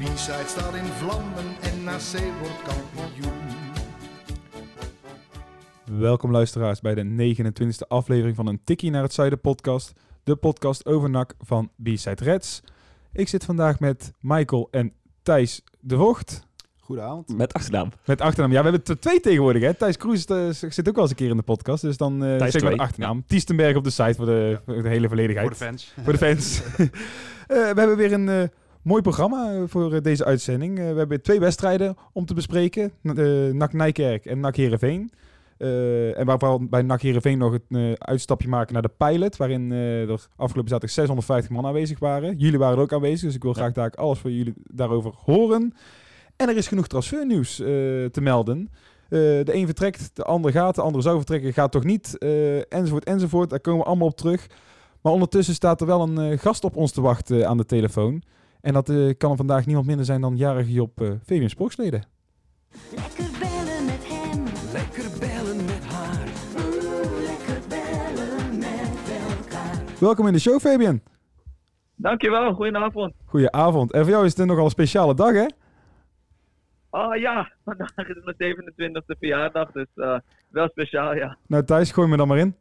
De B-side staat in vlammen en NAC wordt kampioen. Welkom luisteraars bij de 29e aflevering van een Tikkie naar het Zuiden podcast. De podcast over NAC van B-Side Reds. Ik zit vandaag met Michael en Thijs de Vocht. Goedenavond. Met achternaam. Met achternaam. Ja, we hebben er twee tegenwoordig. Hè? Thijs Kroes zit ook wel eens een keer in de podcast. Dus dan uh, Thijs zeg maar de achternaam. Tiestenberg op de site voor de, voor de hele volledigheid. Voor de fans. Voor de fans. Eh, we hebben weer een eh, mooi programma eh, voor eh, deze uitzending. Eh, we hebben twee wedstrijden om te bespreken. NAC Nijkerk en NAC Heerenveen. Eh, en waarvan bij NAC Heerenveen nog eh, uitstapje maken naar de pilot. Waarin er afgelopen zaterdag 650 man aanwezig waren. Jullie waren er ook aanwezig. Dus ik wil graag daar alles voor jullie daarover horen. En er is genoeg transfernieuws te melden. De een vertrekt, de ander gaat, de ander zou vertrekken, gaat toch niet. enzovoort, enzovoort. Daar komen we allemaal op terug. Maar ondertussen staat er wel een gast op ons te wachten aan de telefoon. En dat eh, kan er vandaag niemand minder zijn dan jarige Job uh, Fabian Sproksleden. Lekker bellen met hem. Lekker bellen met haar. Oeh, lekker bellen met elkaar. Welkom in de show, Fabian. Dankjewel, goedenavond. Goedenavond. En voor jou is het nogal een speciale dag, hè? Oh ja, vandaag is mijn 27e verjaardag, dus eh, wel speciaal, ja. Nou, Thijs, gooi me dan maar in.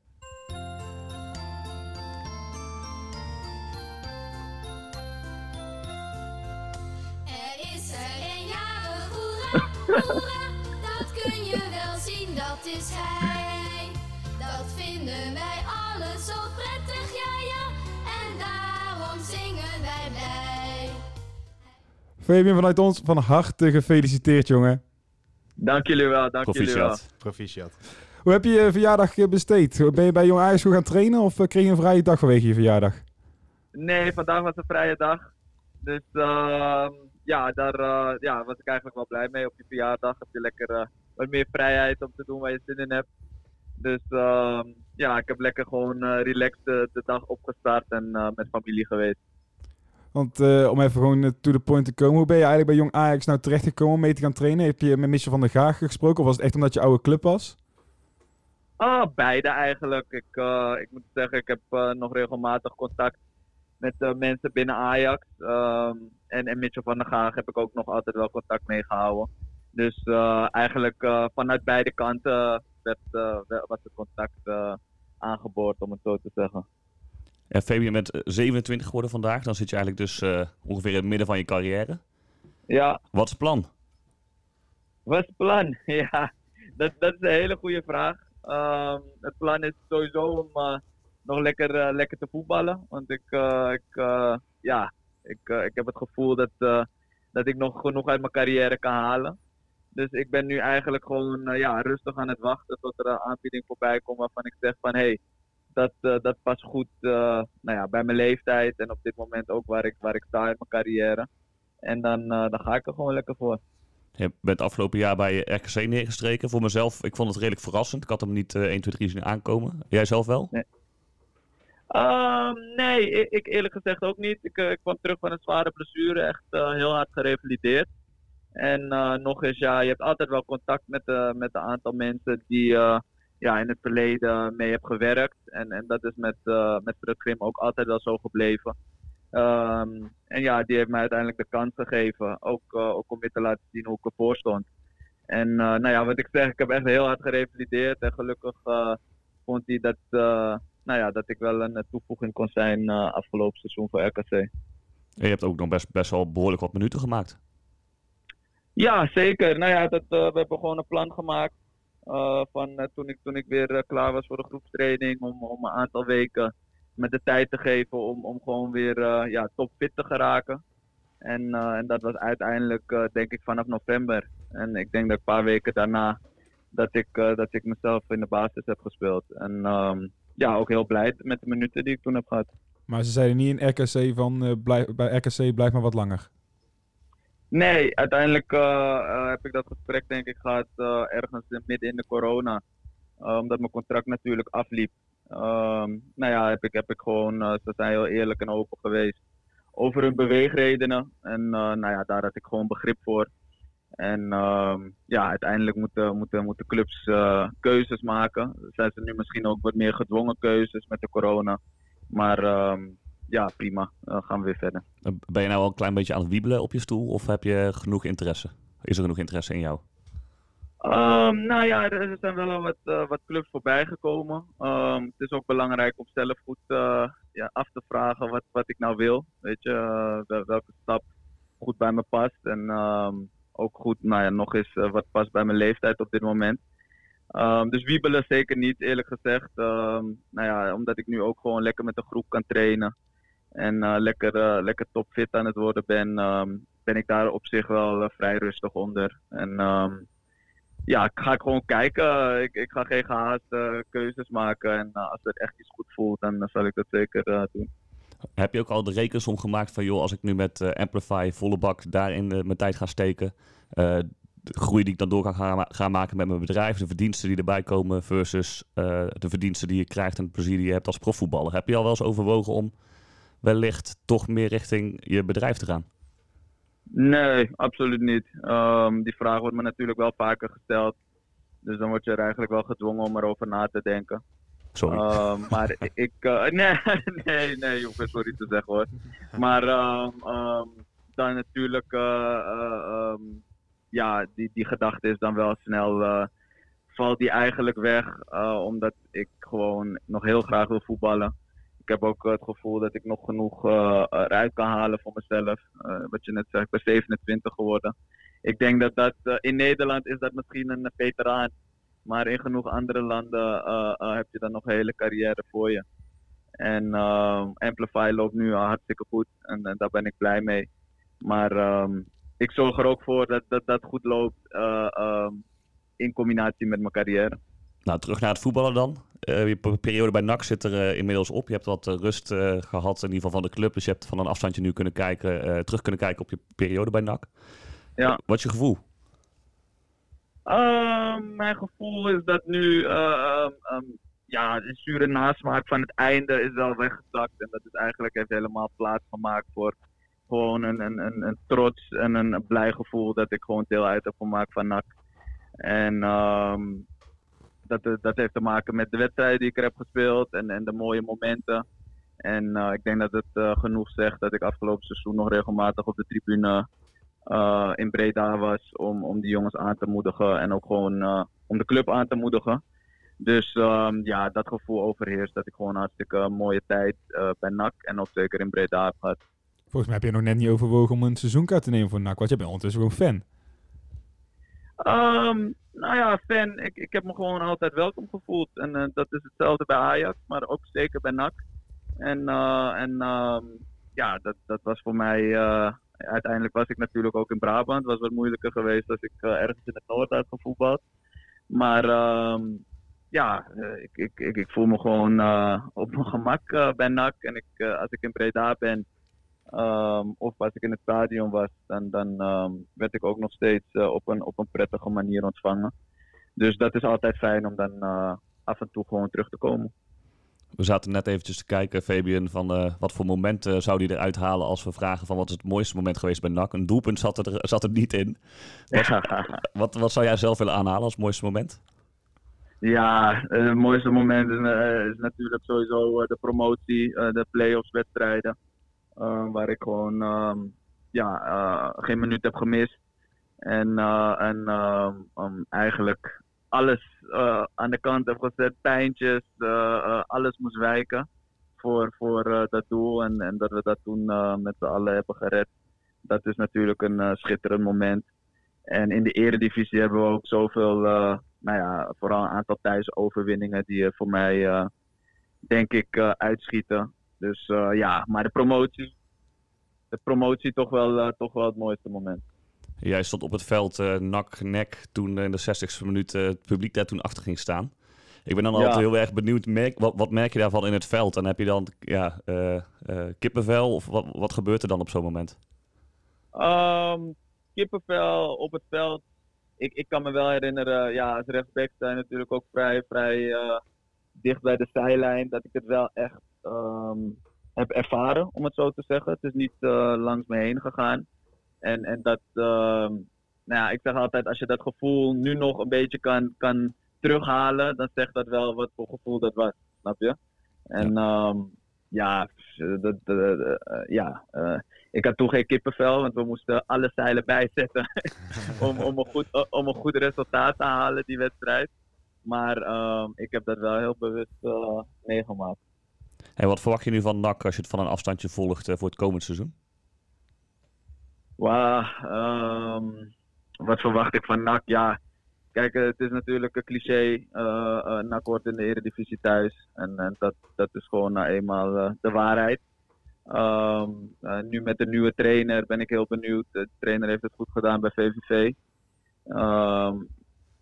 Fabian, vanuit ons van harte gefeliciteerd, jongen. Dank jullie wel, dank jullie wel. Proficiat. Proficiat. Hoe heb je je verjaardag eh, besteed? Ben je bij Jong Ajax gaan trainen of eh, kreeg je een vrije dag vanwege je verjaardag? Nee, vandaag was een vrije dag. Dus ehm, ja, daar eh, ja, was ik eigenlijk wel blij mee. Op je verjaardag heb je lekker eh, wat meer vrijheid om te doen waar je zin in hebt. Dus ehm, ja, ik heb lekker gewoon eh, relaxed de, de dag opgestart en eh, met familie geweest. Want eh, om even gewoon eh, to the point te komen, hoe ben je eigenlijk bij Jong Ajax nou terechtgekomen om mee te gaan trainen? Heb je met Michel van der Gaag gesproken of was het echt omdat je oude club was? Ah, beide eigenlijk. Ik, eh, ik moet zeggen, ik heb nog regelmatig contact met mensen binnen Ajax. Ehm, en, en Mitchell van der Gaag heb ik ook nog altijd wel contact mee gehouden. Dus eigenlijk vanuit beide kanten werd, was het contact aangeboord, om het zo te zeggen. Ja, Fabian, je bent eh, 27 geworden vandaag. Dan zit je eigenlijk dus eh, ongeveer in het midden van je carrière. Ja, Wat is het plan? Wat is het plan? Ja, dat, dat is een hele goede vraag. Ehm, het plan is sowieso om eh, nog lekker, lekker te voetballen. Want ik, ik, ja, ik, ik heb het gevoel dat, dat ik nog genoeg uit mijn carrière kan halen. Dus ik ben nu eigenlijk gewoon ja, rustig aan het wachten tot er een aanbieding voorbij komt waarvan ik zeg van hé, hey, dat, eh, dat past goed eh, nou ja, bij mijn leeftijd en op dit moment ook waar ik, waar ik sta in mijn carrière. En dan, eh, dan ga ik er gewoon lekker voor. Je bent afgelopen jaar bij RKC neergestreken. Voor mezelf, ik vond het redelijk verrassend. Ik had hem niet eh 1, 2, 3 zien aankomen. Jij zelf wel? Ehm, nee, ik, ik eerlijk gezegd ook niet. Ik, ik kwam terug van een zware blessure, echt heel hard gerevalideerd. En nog eens, ja, je hebt altijd wel contact met, met een aantal mensen die ja, in het verleden mee hebt gewerkt. En, en dat is met, eh met Fred Grim ook altijd wel zo gebleven. Ehm, en ja, die heeft mij uiteindelijk de kans gegeven, ook, eh, ook om weer te laten zien hoe ik ervoor stond. En eh, nou ja, wat ik zeg, ik heb echt heel hard gerevalideerd. En gelukkig vond hij dat, nou ja, dat ik wel een toevoeging kon zijn afgelopen seizoen voor RKC. En je hebt ook nog best, best wel behoorlijk wat minuten gemaakt. Ja, zeker. Nou ja, dat, we hebben gewoon een plan gemaakt. Eh, van eh, toen, ik, toen ik weer eh, klaar was voor de groepstraining, om, om een aantal weken met de tijd te geven om, om gewoon weer ja, topfit te geraken. En, en dat was uiteindelijk, denk ik, vanaf november. En ik denk dat een paar weken daarna dat ik, dat ik mezelf in de basis heb gespeeld. En ehm, ja, ook heel blij met de minuten die ik toen heb gehad. Maar ze zeiden niet in RKC van blijf, bij RKC blijf maar wat langer. Nee, uiteindelijk eh, eh, heb ik dat gesprek denk ik gehad eh, ergens midden in de corona. Omdat mijn contract natuurlijk afliep. Ehm, nou ja, heb ik, heb ik gewoon, ze zijn heel eerlijk en open geweest over hun beweegredenen. En eh, nou ja, daar had ik gewoon begrip voor. En ehm, ja, uiteindelijk moeten, moeten, moeten clubs keuzes maken. Zijn ze nu misschien ook wat meer gedwongen keuzes met de corona. Maar ehm, ja, prima. Eh, gaan we weer verder. Ben je nou al een klein beetje aan het wiebelen op je stoel of heb je genoeg interesse? Is er genoeg interesse in jou? Ehm, nou ja, er zijn wel al wat, eh, wat clubs voorbij gekomen. Ehm, het is ook belangrijk om zelf goed eh, ja, af te vragen wat, wat ik nou wil. Weet je, wel- welke stap goed bij me past. En ehm, ook goed, nou ja, nog eens wat past bij mijn leeftijd op dit moment. Dus wiebelen zeker niet, eerlijk gezegd. Nou ja, omdat ik nu ook gewoon lekker met de groep kan trainen. En eh, lekker, eh, lekker topfit aan het worden ben, ehm, ben ik daar op zich wel eh, vrij rustig onder. En ehm, ja, ik ga gewoon kijken. Ik, ik ga geen gehaaste keuzes maken. En als het echt iets goed voelt, dan zal ik dat zeker doen. Heb je ook al de rekensom gemaakt van, joh, als ik nu met Amplify volle bak daarin mijn tijd ga steken, de groei die ik dan door kan gaan, gaan maken met mijn bedrijf, de verdiensten die erbij komen versus de verdiensten die je krijgt en het plezier die je hebt als profvoetballer. Heb je al wel eens overwogen om wellicht toch meer richting je bedrijf te gaan? Nee, absoluut niet. Ehm, die vraag wordt me natuurlijk wel vaker gesteld. Dus dan word je er eigenlijk wel gedwongen om erover na te denken. Sorry. Ehm, maar ik. eh, nee, nee, nee, je hoeft geen sorry te zeggen hoor. Maar ehm, dan natuurlijk. eh, eh, ja, die, die gedachte is dan wel snel. valt die eigenlijk weg. omdat ik gewoon nog heel graag wil voetballen. Ik heb ook het gevoel dat ik nog genoeg eh, eruit kan halen voor mezelf. Eh, wat je net zei, ik ben 27 geworden. Ik denk dat dat eh, in Nederland is dat misschien een veteraan. Maar in genoeg andere landen eh, eh, heb je dan nog een hele carrière voor je. En Amplify loopt nu hartstikke goed en, eh, daar ben ik blij mee. Maar ehm, ik zorg er ook voor dat dat, dat goed loopt eh, ehm, in combinatie met mijn carrière. Nou, terug naar het voetballen dan. Eh, je pe- periode bij NAC zit er eh, inmiddels op. Je hebt wat eh, rust eh, gehad, in ieder geval van de club. Dus je hebt van een afstandje nu kunnen kijken, terug kunnen kijken op je periode bij NAC. Ja. Wat is je gevoel? Mijn gevoel is dat nu eh, ehm, ehm, ja, de zure nasmaak van het einde is wel weggezakt. En dat is eigenlijk heeft helemaal plaats gemaakt voor gewoon een, een, een, een trots en een blij gevoel dat ik gewoon deel uit heb gemaakt van NAC. En ehm, dat, dat heeft te maken met de wedstrijden die ik er heb gespeeld en, en de mooie momenten. En eh, ik denk dat het eh, genoeg zegt dat ik afgelopen seizoen nog regelmatig op de tribune eh, in Breda was om, om die jongens aan te moedigen en ook gewoon eh, om de club aan te moedigen. Dus ehm, ja, dat gevoel overheerst dat ik gewoon een hartstikke mooie tijd eh, bij NAC en ook zeker in Breda heb gehad. Volgens mij heb je nog net niet overwogen om een seizoenkaart te nemen voor NAC, want je bent ondertussen gewoon fan. Ehm, nou ja, fan, ik, ik heb me gewoon altijd welkom gevoeld. En eh, dat is hetzelfde bij Ajax, maar ook zeker bij NAC. En, eh, en ehm, ja, dat, dat was voor mij. eh, uiteindelijk was ik natuurlijk ook in Brabant. Het was wat moeilijker geweest als ik ergens in het noord had gevoetbald. Maar ehm, ja, ik, ik, ik, ik voel me gewoon op mijn gemak bij NAC. En ik, als ik in Breda ben, ehm, of als ik in het stadion was, dan, dan ehm, werd ik ook nog steeds eh, op, een, op een prettige manier ontvangen. Dus dat is altijd fijn om dan eh, af en toe gewoon terug te komen. We zaten net eventjes te kijken, Fabian, van eh, wat voor momenten zou die eruit halen als we vragen van wat is het mooiste moment geweest bij NAC. Een doelpunt zat er, zat er niet in. Wat, wat, wat zou jij zelf willen aanhalen als mooiste moment? Ja, het mooiste moment is, is natuurlijk sowieso de promotie, de play-offs wedstrijden. Eh, waar ik gewoon ehm, ja, eh, geen minuut heb gemist. En, eh, en ehm, um, eigenlijk alles aan de kant heb gezet. Pijntjes, alles moest wijken voor, voor dat doel. En, en dat we dat toen met z'n allen hebben gered. Dat is natuurlijk een schitterend moment. En in de eredivisie hebben we ook zoveel, nou ja, vooral een aantal thuisoverwinningen die voor mij, denk ik, uitschieten. Dus eh, ja, maar de promotie, de promotie toch wel, eh, toch wel het mooiste moment. Jij stond op het veld eh nak, nek, toen in de 60ste minuut het publiek daar toen achter ging staan. Ik ben dan Ja. altijd heel erg benieuwd, merk, wat, wat merk je daarvan in het veld? En heb je dan ja, kippenvel of wat, wat gebeurt er dan op zo'n moment? Ehm, kippenvel op het veld. Ik, ik kan me wel herinneren, ja, als rechtsback zijn natuurlijk ook vrij, vrij dicht bij de zijlijn. Dat ik het wel echt ehm, heb ervaren, om het zo te zeggen. Het is niet eh, langs me heen gegaan. En, en dat, ehm, nou ja, ik zeg altijd, als je dat gevoel nu nog een beetje kan, kan terughalen, dan zegt dat wel wat voor gevoel dat was, snap je? En ja, ja, dat, eh, ja eh, ik had toen geen kippenvel, want we moesten alle zeilen bijzetten om, om, een goed, om een goed resultaat te halen, die wedstrijd. Maar ehm, ik heb dat wel heel bewust meegemaakt. Hey, wat verwacht je nu van NAC als je het van een afstandje volgt eh, voor het komend seizoen? Ehm, wat verwacht ik van NAC? Ja, kijk, eh, het is natuurlijk een cliché. eh eh, NAC hoort in de Eredivisie thuis. En, en dat, dat is gewoon nou eenmaal de waarheid. Ehm, eh, nu met de nieuwe trainer ben ik heel benieuwd. De trainer heeft het goed gedaan bij VVV. Ehm,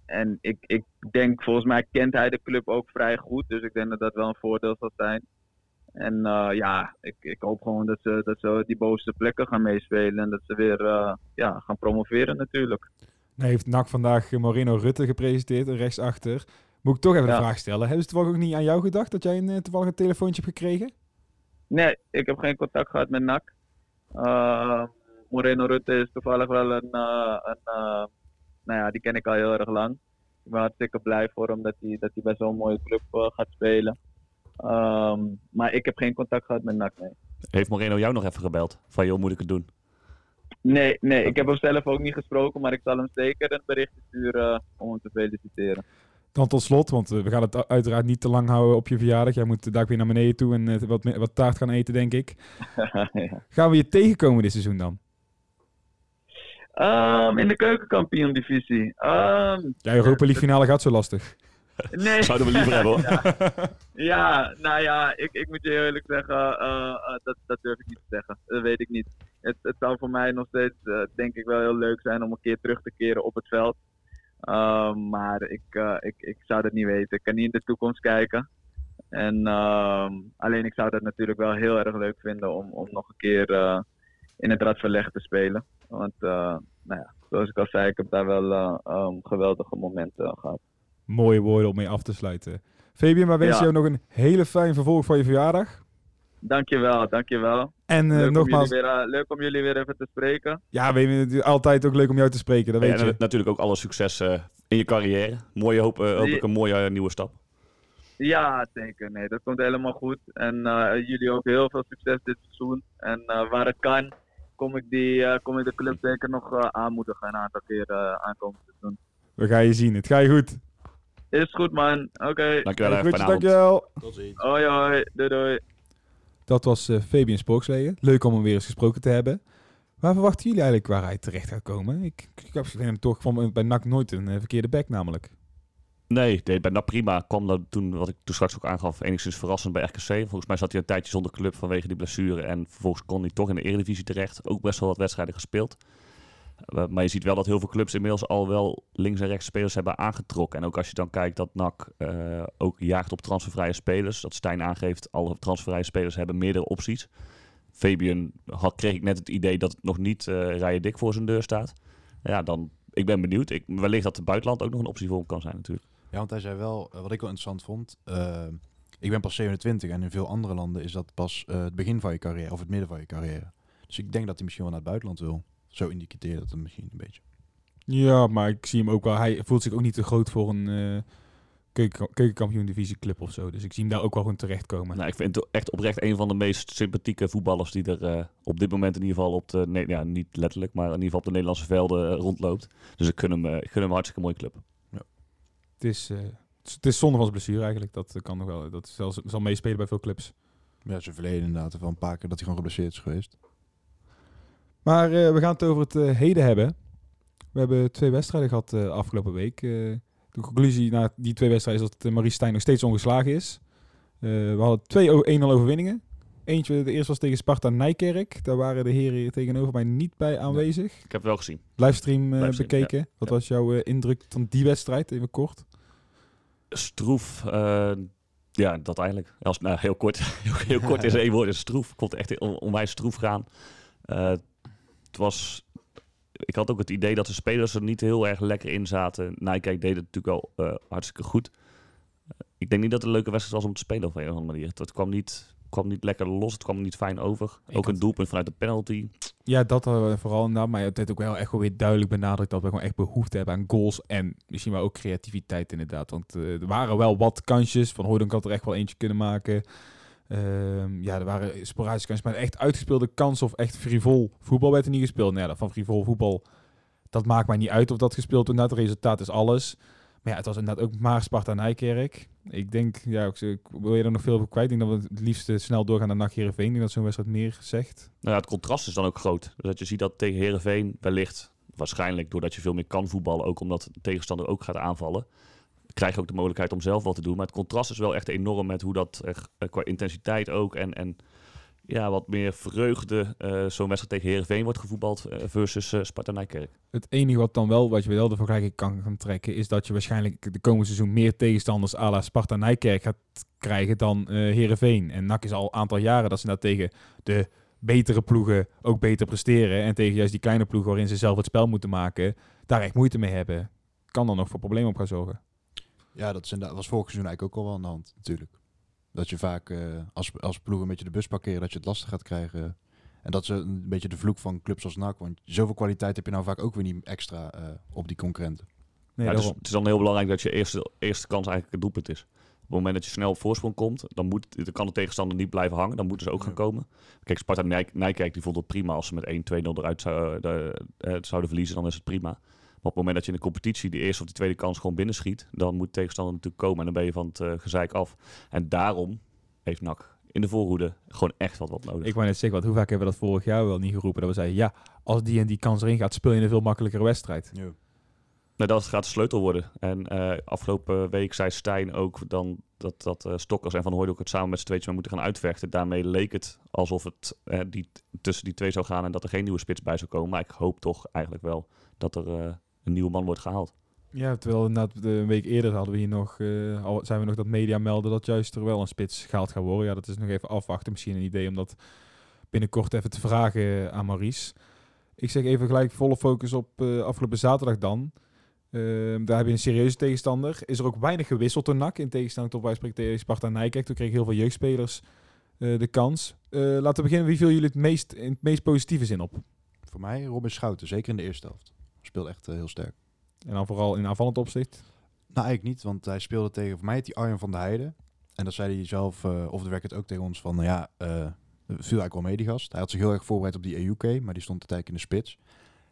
en ik, ik denk, volgens mij kent hij de club ook vrij goed. Dus ik denk dat dat wel een voordeel zal zijn. En eh, ja, ik, ik hoop gewoon dat ze, dat ze die bovenste plekken gaan meespelen. En dat ze weer eh, ja, gaan promoveren natuurlijk. Nou heeft NAC vandaag Moreno Rutte gepresenteerd, rechtsachter. Moet ik toch even Ja. de vraag stellen. Hebben ze toevallig ook niet aan jou gedacht dat jij een, eh, toevallig een telefoontje hebt gekregen? Nee, ik heb geen contact gehad met NAC. Moreno Rutte is toevallig wel een, een nou ja, die ken ik al heel erg lang. Ik ben hartstikke blij voor hem dat hij, dat hij bij zo'n mooie club gaat spelen. Ehm, maar ik heb geen contact gehad met NAC, nee. Heeft Moreno jou nog even gebeld? Van joh, moet ik het doen? Nee, nee, ik heb hem zelf ook niet gesproken, maar ik zal hem zeker een berichtje sturen om hem te feliciteren. Dan tot slot, want eh, we gaan het uiteraard niet te lang houden op je verjaardag. Jij moet daar weer naar beneden toe en eh, wat, wat taart gaan eten, denk ik. ja. Gaan we je tegenkomen dit seizoen dan? Ehm, in de keukenkampioen-divisie. Ehm, Ja, Europa League finale gaat zo lastig. Nee. Zouden we liever hebben hoor. Ja, ja, nou ja, ik, ik moet je eerlijk zeggen, eh, eh, dat, dat durf ik niet te zeggen. Dat weet ik niet. Het, het zou voor mij nog steeds, eh, denk ik, wel heel leuk zijn om een keer terug te keren op het veld. Maar ik, ik, ik zou dat niet weten. Ik kan niet in de toekomst kijken. En ehm, alleen ik zou dat natuurlijk wel heel erg leuk vinden om, om nog een keer in het Radverleg te spelen. Want, nou ja, zoals ik al zei, ik heb daar wel eh, ehm, geweldige momenten gehad. Mooie woorden om mee af te sluiten. Fabian, wij wensen Ja. jou nog een hele fijn vervolg van je verjaardag. Dankjewel, dankjewel. En eh, leuk, nogmaals, om jullie weer, eh, leuk om jullie weer even te spreken. ja, weet je, het is altijd ook leuk om jou te spreken, dat Ja, weet en je. natuurlijk ook alle succes eh, in je carrière. Mooie hoop, eh, hopelijk een mooie nieuwe stap. Ja, zeker. Nee, dat komt helemaal goed. En eh, jullie ook heel veel succes dit seizoen. En eh, waar het kan, kom ik, die, eh, kom ik de club zeker nog eh, aanmoedigen een aantal keer eh aankomend seizoen. We gaan je zien. Het gaat je goed. Is goed, man. Oké. Dankjewel, avond. dankjewel. Tot ziens. Hoi, hoi. Doei, doei. Dat was eh, Fabian. Leuk om hem weer eens gesproken te hebben. Waar verwachten jullie eigenlijk waar hij terecht gaat komen? Ik, ik heb hem toch van bij NAC nooit een eh, verkeerde back namelijk. Nee, deed bij NAC prima. Kwam dat toen, wat ik toen straks ook aangaf, enigszins verrassend bij RKC. Volgens mij zat hij een tijdje zonder club vanwege die blessure. En vervolgens kon hij toch in de Eredivisie terecht. Ook best wel wat wedstrijden gespeeld. Uh, maar je ziet wel dat heel veel clubs inmiddels al wel links en rechts spelers hebben aangetrokken. En ook als je dan kijkt dat NAC uh, ook jaagt op transfervrije spelers. Dat Stijn aangeeft, alle transfervrije spelers hebben meerdere opties. Fabian had, kreeg ik net het idee dat het nog niet uh, rijen dik voor zijn deur staat. Ja, dan, ik ben benieuwd. Ik, wellicht dat het buitenland ook nog een optie voor hem kan zijn natuurlijk. Ja, want hij zei wel, wat ik wel interessant vond. Ik ben pas 27 en in veel andere landen is dat pas het begin van je carrière of het midden van je carrière. Dus ik denk dat hij misschien wel naar het buitenland wil. Zo indiciteert dat het misschien een beetje. Ja, maar ik zie hem ook wel. Hij voelt zich ook niet te groot voor een uh, keuken, keukenkampioen divisie club of zo. Dus ik zie hem daar ook wel gewoon terechtkomen. Nou, ik vind het echt oprecht een van de meest sympathieke voetballers die er uh, op dit moment in ieder geval op de, nee, ja, niet letterlijk, maar in ieder geval op de Nederlandse velden uh, rondloopt. Dus ik gun hem, uh, ik gun hem een hartstikke mooie club. Ja. Het is, uh, het is zonde van zijn blessure eigenlijk. Dat kan nog wel. Dat zal, zal meespelen bij veel clubs. Ja, zijn verleden inderdaad. Wel een paar keer dat hij gewoon geblesseerd is geweest. Maar uh, we gaan het over het uh, heden hebben. We hebben twee wedstrijden gehad uh, afgelopen week. de conclusie na die twee wedstrijden is dat Marie Stijn nog steeds ongeslagen is. we hadden twee 1-0 overwinningen. Eentje, de eerste was tegen Sparta Nijkerk. Daar waren de heren tegenover mij niet bij aanwezig. Nee, ik heb het wel gezien. Livestream, Livestream bekeken. Ja. Wat ja. was jouw indruk van die wedstrijd? Even kort. Stroef. eh, ja, dat eigenlijk. Als, nou, heel kort. heel, heel kort is één woord. Is stroef. Komt echt on, onwijs stroef gaan. Uh, het was ik had ook het idee dat de spelers er niet heel erg lekker in zaten. Nijkerk deed het natuurlijk al eh, hartstikke goed. Eh, ik denk niet dat het een leuke wedstrijd was om te spelen op een of andere manier. Het kwam niet, kwam niet lekker los, het kwam niet fijn over. Ik ook een doelpunt vanuit de penalty. Ja, dat hadden we vooral inderdaad. Maar het heeft ook wel echt wel weer duidelijk benadrukt dat we gewoon echt behoefte hebben aan goals. En misschien wel ook creativiteit inderdaad. Want eh, er waren wel wat kansjes. Van Hooydonk had er echt wel eentje kunnen maken. Ehm, ja, er waren sporadische kansen. Maar echt uitgespeelde kansen of echt frivol voetbal werd er niet gespeeld. Nou ja, van frivol voetbal, dat maakt mij niet uit of dat gespeeld wordt. Het resultaat is alles. Maar ja, het was inderdaad ook maar Sparta Nijkerk. Ik denk, ja, ik, ik wil je er nog veel over kwijt. Ik denk dat we het liefst eh, snel doorgaan naar NAC Heerenveen. Ik denk dat zo'n wedstrijd meer zegt. Nou ja, het contrast is dan ook groot. Dus dat je ziet dat tegen Herenveen wellicht, waarschijnlijk doordat je veel meer kan voetballen, ook omdat de tegenstander ook gaat aanvallen, krijg je ook de mogelijkheid om zelf wat te doen. Maar het contrast is wel echt enorm met hoe dat eh, qua intensiteit ook en, en ja, wat meer vreugde eh, zo'n wedstrijd tegen Herenveen wordt gevoetbald eh, versus Sparta Nijkerk. Het enige wat dan wel, wat je wel de vergelijking kan gaan trekken, is dat je waarschijnlijk de komende seizoen meer tegenstanders à la Sparta Nijkerk gaat krijgen dan eh Heerenveen. En NAC is al een aantal jaren dat ze nou tegen de betere ploegen ook beter presteren. En tegen juist die kleine ploegen waarin ze zelf het spel moeten maken, daar echt moeite mee hebben. Kan dan nog voor problemen op gaan zorgen. Ja, dat is inderdaad- was vorig seizoen eigenlijk ook al wel aan de hand, natuurlijk. Dat je vaak eh, als, als ploeg een beetje de bus parkeren, dat je het lastig gaat krijgen. En dat is een beetje de vloek van clubs als NAC. Want zoveel kwaliteit heb je nou vaak ook weer niet extra eh, op die concurrenten. Nee, ja, dus daarom. het is dan heel belangrijk dat je eerste, eerste kans eigenlijk het doelpunt is. Op het moment dat je snel op voorsprong komt, dan, moet, dan kan de tegenstander niet blijven hangen. Dan moeten ze ook gaan komen. Kijk, Sparta Nijk, Nijkerk die vond het prima als ze met 1-2-0 eruit zou, de- eh, zouden verliezen. Dan is het prima. Maar op het moment dat je in de competitie de eerste of de tweede kans gewoon binnenschiet, dan moet de tegenstander natuurlijk komen en dan ben je van het eh, gezeik af. En daarom heeft NAC in de voorhoede gewoon echt wat, wat nodig. Ik wou net zeggen, wat, hoe vaak hebben we dat vorig jaar wel niet geroepen? Dat we zeiden, ja, als die en die kans erin gaat, speel je een veel makkelijkere wedstrijd. Nou, dat gaat de sleutel worden. En eh, afgelopen week zei Stijn ook dan dat, dat eh, Stokkers en Van Hooydonk het samen met z'n tweetjes maar moeten gaan uitvechten. Daarmee leek het alsof het eh, die, tussen die twee zou gaan en dat er geen nieuwe spits bij zou komen. Maar ik hoop toch eigenlijk wel dat er eh, een nieuwe man wordt gehaald. Ja, terwijl inderdaad de- een week eerder hadden we hier nog, eh, al zijn we nog dat media melden dat juist er wel een spits gehaald gaat worden. Ja, dat is nog even afwachten. Misschien een idee om dat binnenkort even te vragen aan Maurice. Ik zeg even gelijk volle focus op eh, afgelopen zaterdag dan. Ehm, daar heb je een serieuze tegenstander. Is er ook weinig gewisseld door NAC, in tegenstelling tot wij spreken tegen Sparta Nijkerk. Toen kregen heel veel jeugdspelers eh, de kans. Eh, laten we beginnen. Wie viel jullie het meest, in het meest positieve zin op? Voor mij Robin Schouten, zeker in de eerste helft. Speelde echt eh, heel sterk. En dan vooral in aanvallend opzicht. Nou, eigenlijk niet, want hij speelde tegen, voor mij die Arjen van der Heijden. En dat zei hij zelf, eh of de werk het ook tegen ons, van ja, eh viel eigenlijk wel mee die gast. Hij had zich heel erg voorbereid op die EUK, maar die stond de tijd in de spits.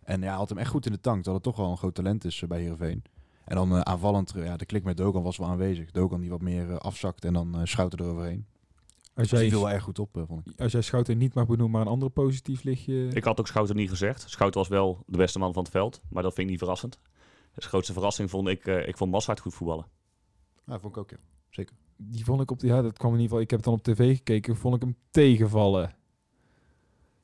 En ja, hij had hem echt goed in de tank, dat het toch wel een groot talent is bij Heerenveen. En dan aanvallend, ja, de klik met Dogan was wel aanwezig. Dogan die wat meer afzakt en dan eh Schouten eroverheen. Als jij, viel wel erg goed op, eh, vond ik. als jij Schouten niet mag benoemen, maar een andere positief lichtje... Ik had ook Schouten niet gezegd. Schouten was wel de beste man van het veld, maar dat vind ik niet verrassend. De grootste verrassing vond ik, eh, ik vond Massard goed voetballen. Ja, vond ik ook, ja. Zeker. Die vond ik op ja, dat kwam in ieder geval. Ik heb het dan op tv gekeken, vond ik hem tegenvallen.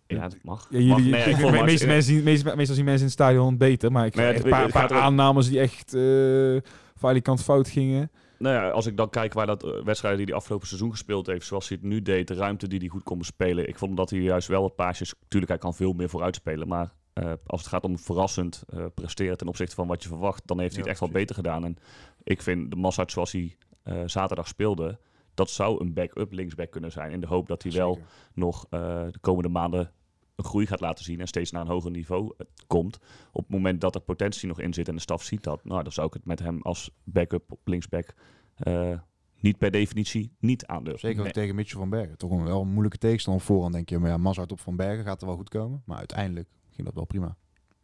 Ja, dat mag. Ja, jullie, Mag. Nee, ik kijk, vond me- Max- meeste mensen, meestal zien mensen in het stadion het beter, maar ik het- een paar, het aannames die echt uh, kant fout gingen. Nou ja, als ik dan kijk waar dat eh, wedstrijden die hij afgelopen seizoen gespeeld heeft, zoals hij het nu deed, de ruimte die hij goed kon bespelen. Ik vond dat hij juist wel wat paasjes, natuurlijk hij kan veel meer vooruitspelen, maar eh, als het gaat om verrassend eh, presteren ten opzichte van wat je verwacht, dan heeft hij Ja, het echt wel precies. beter gedaan. En ik vind de Massard zoals hij zaterdag speelde, dat zou een back-up linksback kunnen zijn. In de hoop dat hij wel nog de komende maanden een groei gaat laten zien en steeds naar een hoger niveau eh, komt. Op het moment dat er potentie nog in zit en de staf ziet dat, nou, dan zou ik het met hem als backup op linksback eh, niet per definitie niet aandurven. Zeker ook Nee. tegen Mitchell van Bergen. Toch een wel een moeilijke tegenstander op voorhand, denk je. Maar ja, Mazart op van Bergen gaat er wel goed komen. Maar uiteindelijk ging dat wel prima.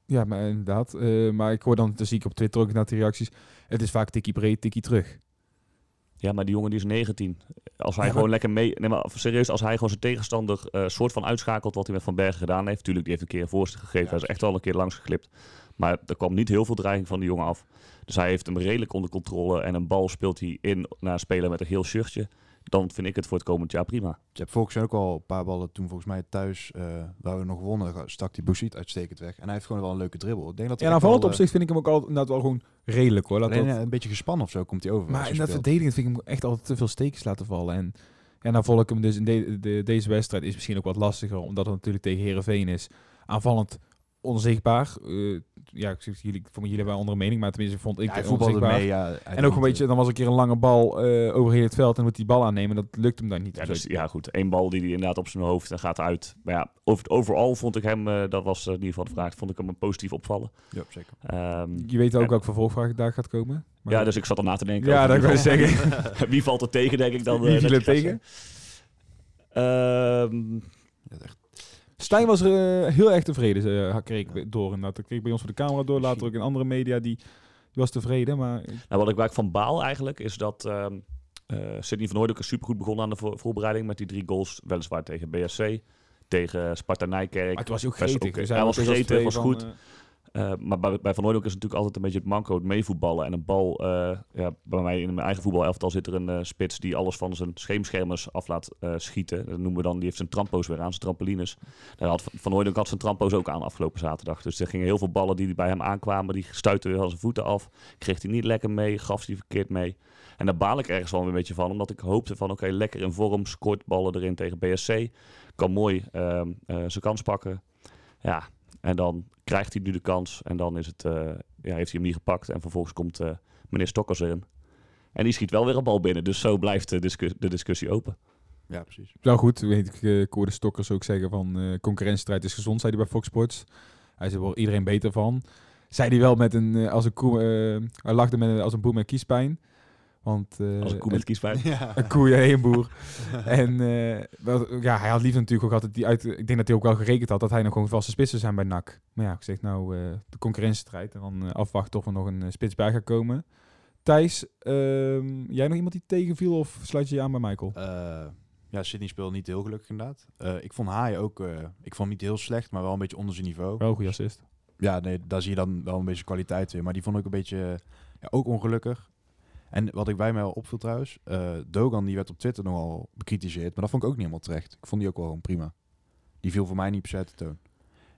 Ja, maar inderdaad. eh, maar ik hoor dan, dan zie ik op Twitter ook naar die reacties. Het is vaak tikkie breed, tikkie terug. Ja, maar die jongen die is 19. Als hij Ja, gewoon maar- lekker mee... Nee, maar serieus, als hij gewoon zijn tegenstander eh soort van uitschakelt wat hij met Van Bergen gedaan heeft. Tuurlijk, die heeft een keer een voorstel gegeven. Ja, hij is echt wel een keer langs geklipt. Maar er kwam niet heel veel dreiging van die jongen af. Dus hij heeft hem redelijk onder controle. En een bal speelt hij in naar een speler met een geel shirtje. Dan vind ik het voor het komend jaar prima. Je hebt volgens mij ook al een paar ballen toen volgens mij thuis, eh, waar we nog wonnen, stak die Bouchit uitstekend weg. En hij heeft gewoon wel een leuke dribbel. Ik denk dat Ja, aanvallend wel, eh, opzicht vind ik hem ook altijd inderdaad wel gewoon redelijk hoor. Laat alleen, dat- eh, een beetje gespannen of zo komt hij over. maar in dat speelt. verdedigend vind ik hem echt altijd te veel steekjes laten vallen. En ja, nou volg ik hem dus in de, de- deze wedstrijd is misschien ook wat lastiger, omdat het natuurlijk tegen Herenveen is. Aanvallend onzichtbaar. Eh, ja, ik zeg, jullie, voor jullie hebben een andere mening, maar tenminste vond ik Ja, voetbalde mee. Ja, en ook een beetje, dan was een keer een lange bal eh, over heel het veld en moet die bal aannemen. Dat lukt hem dan niet. Ja, dus, ja, goed. Eén bal die hij inderdaad op zijn hoofd en gaat uit. Maar ja, over, overal vond ik hem, eh, dat was eh, in ieder geval de vraag, vond ik hem een positief opvallen. Ja, zeker. Ehm, Je weet ook en- welke vervolgvraag daar gaat komen. Maar ja, dus ik zat er na te denken. Ja, dat wie wil ik valt- wie valt er tegen, denk ik dan. Wie eh, viel dat er je tegen? zeggen. Ehm. Stijn was er eh, heel erg tevreden, kreeg ik door. En dat kreeg bij ons voor de camera door. Later ook in andere media, die, die was tevreden. Maar Nou, wat ik waar ik van baal eigenlijk, is dat ehm eh Sidney van Hooydonk is supergoed begonnen aan de voor- voorbereiding met die drie goals. Weliswaar tegen BSC, tegen Sparta Nijkerk. Maar het was ook gretig. Dus Hij was tegen ons gretig, was goed. eh, Eh, maar bij, Van Hooydonk is natuurlijk altijd een beetje het manco, het meevoetballen. En een bal, eh, ja, bij mij in mijn eigen voetbalelftal zit er een eh, spits die alles van zijn scheemschermers af laat schieten. Dat noemen we dan, die heeft zijn trampo's weer aan, zijn trampolines. Daar had Van Hooydonk had zijn trampo's ook aan afgelopen zaterdag. Dus er gingen heel veel ballen die bij hem aankwamen, die stuitten weer van zijn voeten af. Kreeg hij niet lekker mee, gaf hij verkeerd mee. En daar baal ik ergens wel een beetje van, omdat ik hoopte van oké, lekker in vorm, scoort ballen erin tegen BSC. Kan mooi ehm, eh, zijn kans pakken. Ja, en dan krijgt hij nu de kans en dan is het, eh, ja, heeft hij hem niet gepakt. En vervolgens komt eh, meneer Stokkers erin. En die schiet wel weer een bal binnen. Dus zo blijft de, de discussie open. Ja, precies. Nou goed, weet ik, eh, ik hoorde Stokkers ook zeggen van eh, concurrentiestrijd is gezond, zei hij bij Fox Sports. Hij zei, wordt iedereen beter van. Zei hij wel met een, als een koe, eh, hij lachte met, een- als een boer met kiespijn. Want, eh, Als een koe met kiespijn. Ja. een koe, ja, een boer. en eh, wel, ja, hij had liever natuurlijk ook altijd die uit. Ik denk dat hij ook wel gerekend had dat hij nog gewoon vaste spitsen zijn bij NAC. Maar ja, ik zeg nou eh, de concurrentiestrijd en dan afwachten of er nog een spits bij gaat komen. Thijs, ehm, jij nog iemand die tegenviel of sluit je je aan bij Michael? Eh, ja, Sydney speelde niet heel gelukkig inderdaad. Eh, ik vond Haaien ook, eh, ik vond hem niet heel slecht, maar wel een beetje onder zijn niveau. Wel een goede assist. Ja, nee, daar zie je dan wel een beetje kwaliteit weer. Maar die vond ik een beetje, ja, ook ongelukkig. En wat ik bij mij wel opviel trouwens, eh, Dogan die werd op Twitter nogal bekritiseerd, maar dat vond ik ook niet helemaal terecht. Ik vond die ook wel gewoon prima. Die viel voor mij niet per se de toon.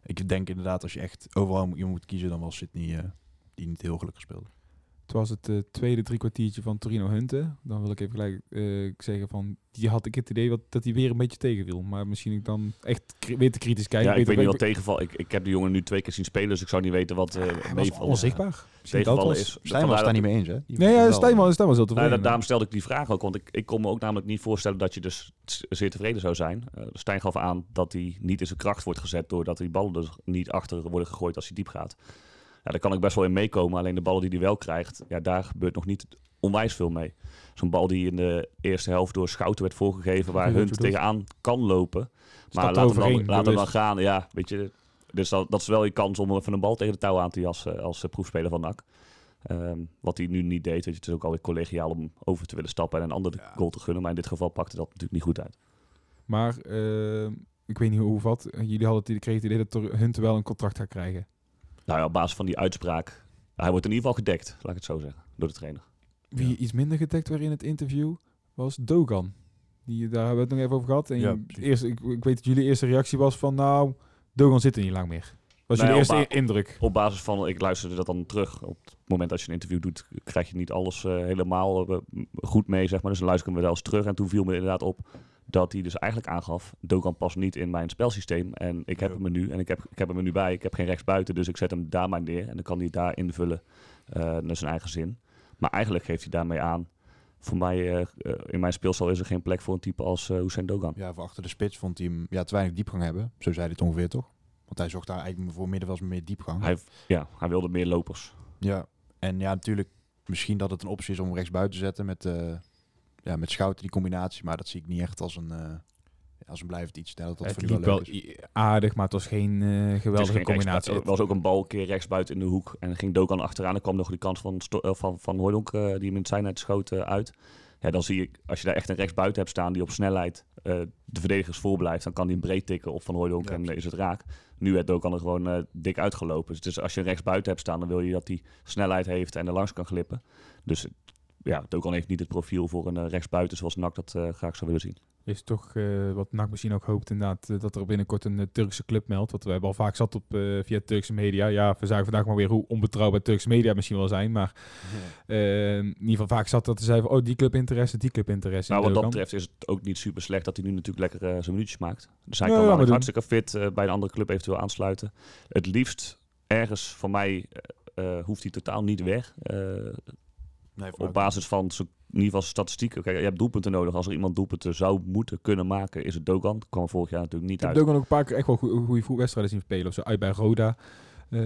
Ik denk inderdaad, als je echt overal je moet kiezen, dan was Sydney eh, die niet heel gelukkig speelde. Het was het eh, tweede drie kwartiertje van Torino Hunte. Dan wil ik even gelijk eh, zeggen van, die had ik het idee wat, dat hij weer een beetje tegenviel. Maar misschien ik dan echt weer te kritisch kijk. ja, ik Weet- niet wat tegenval. Ik, ik heb de jongen nu twee keer zien spelen, dus ik zou niet weten wat eh Hij was meevalt. onzichtbaar. Tegenvallen was- is. Stijn was vandaar daar niet mee eens, hè? Die Nee, ja, Stijn was, Stijn was heel Nou, tevreden. da- daarom stelde ik die vraag ook, want ik, ik kon me ook namelijk niet voorstellen dat je dus zeer tevreden zou zijn. Eh Stijn gaf aan dat hij niet in zijn kracht wordt gezet doordat die ballen dus niet achter worden gegooid als hij diep gaat. Ja, daar kan ik best wel in meekomen, alleen de ballen die hij wel krijgt, ja, daar gebeurt nog niet onwijs veel mee. Zo'n bal die in de eerste helft door Schouten werd voorgegeven, waar Hunt tegenaan kan lopen. Maar laat hem, dan, laat hem dan gaan, ja, weet je. Dus dat, dat is wel je kans om even een bal tegen de touw aan te jassen als eh, proefspeler van NAC. Ehm, wat hij nu niet deed. Weet je, het is ook alweer collegiaal om over te willen stappen en een ander Ja. goal te gunnen. Maar in dit geval pakte dat natuurlijk niet goed uit. Maar eh, ik weet niet hoe of wat. Jullie hadden het, kregen het idee dat Hunte wel een contract gaat krijgen. Nou ja, op basis van die uitspraak. Hij wordt in ieder geval gedekt, laat ik het zo zeggen, door de trainer. Wie Ja. iets minder gedekt werd in het interview was Dogan. Die, daar hebben we het nog even over gehad. En Ja, eerst, ik, ik weet dat jullie eerste reactie was van nou, Dogan zit er niet lang meer. Was Nou jullie ja, eerste indruk? Op basis van, ik luisterde dat dan terug. Op het moment dat je een interview doet, krijg je niet alles eh, helemaal eh, goed mee, zeg maar. Dus dan luister ik hem wel eens terug. En toen viel me inderdaad op dat hij dus eigenlijk aangaf... Dogan past niet in mijn spelsysteem. En ik heb Ja. hem nu. En ik heb, ik heb hem nu bij. Ik heb geen rechtsbuiten, dus ik zet hem daar maar neer. En dan kan hij daar invullen eh, naar zijn eigen zin. Maar eigenlijk geeft hij daarmee aan... Voor mij, in mijn speelstal is er geen plek voor een type als Hussein Dogan. Ja, voor achter de spits vond hij hem ja, te weinig diepgang hebben. Zo zei hij het ongeveer, toch? Want hij zocht daar eigenlijk voor middenveld meer diepgang. Hij, ja, hij wilde meer lopers. Ja, en ja, natuurlijk misschien dat het een optie is om rechts buiten te zetten met, eh ja, met Schouten, die combinatie. Maar dat zie ik niet echt als een, eh, als een blijvend iets. Ja, dat dat het liep wel aardig, maar het was geen eh, Het geweldige geen combinatie. Er was ook een bal een keer rechtsbuiten in de hoek. En ging Dokan achteraan. Dan kwam nog die kans van, van, van Hooydonk, eh, die hem in zijn net schoot, uit. Ja, dan zie ik, als je daar echt een rechtsbuiten hebt staan die op snelheid eh, de verdedigers voor blijft, dan kan die een breed tikken op Van Hooydonk Ja, en eh, is het raak. Nu werd Dokan er gewoon eh, dik uitgelopen. Dus als je een rechtsbuiten hebt staan, dan wil je dat die snelheid heeft en er langs kan glippen. Dus ja, Dogan heeft niet het profiel voor een eh, rechtsbuiten zoals NAC dat graag zou willen zien. Is toch eh, wat NAC misschien ook hoopt inderdaad, eh, dat er binnenkort een eh, Turkse club meldt. Wat we hebben al vaak zat op eh, via Turkse media. Ja, we zagen vandaag maar weer hoe onbetrouwbaar Turkse media misschien wel zijn. Maar in ieder geval vaak zat dat ze zeiden van, oh die club interesse, die club interesse. Nou, in wat dat betreft is het ook niet super slecht dat hij nu natuurlijk lekker eh, zijn minuutjes maakt. Dus hij Ja, kan ja, doen. hartstikke fit eh, bij een andere club eventueel aansluiten. Het liefst ergens van mij hoeft hij totaal niet weg. Eh, Nee, op basis van zijn, ieder geval zijn statistieken. Kijk, je hebt doelpunten nodig. Als er iemand doelpunten zou moeten kunnen maken, is het Dogan. Dat kwam vorig jaar natuurlijk niet Ik heb uit. Dogan ook een paar keer echt wel goede, goede voetbalwedstrijden zien spelen. Of zo uit bij Roda. Eh,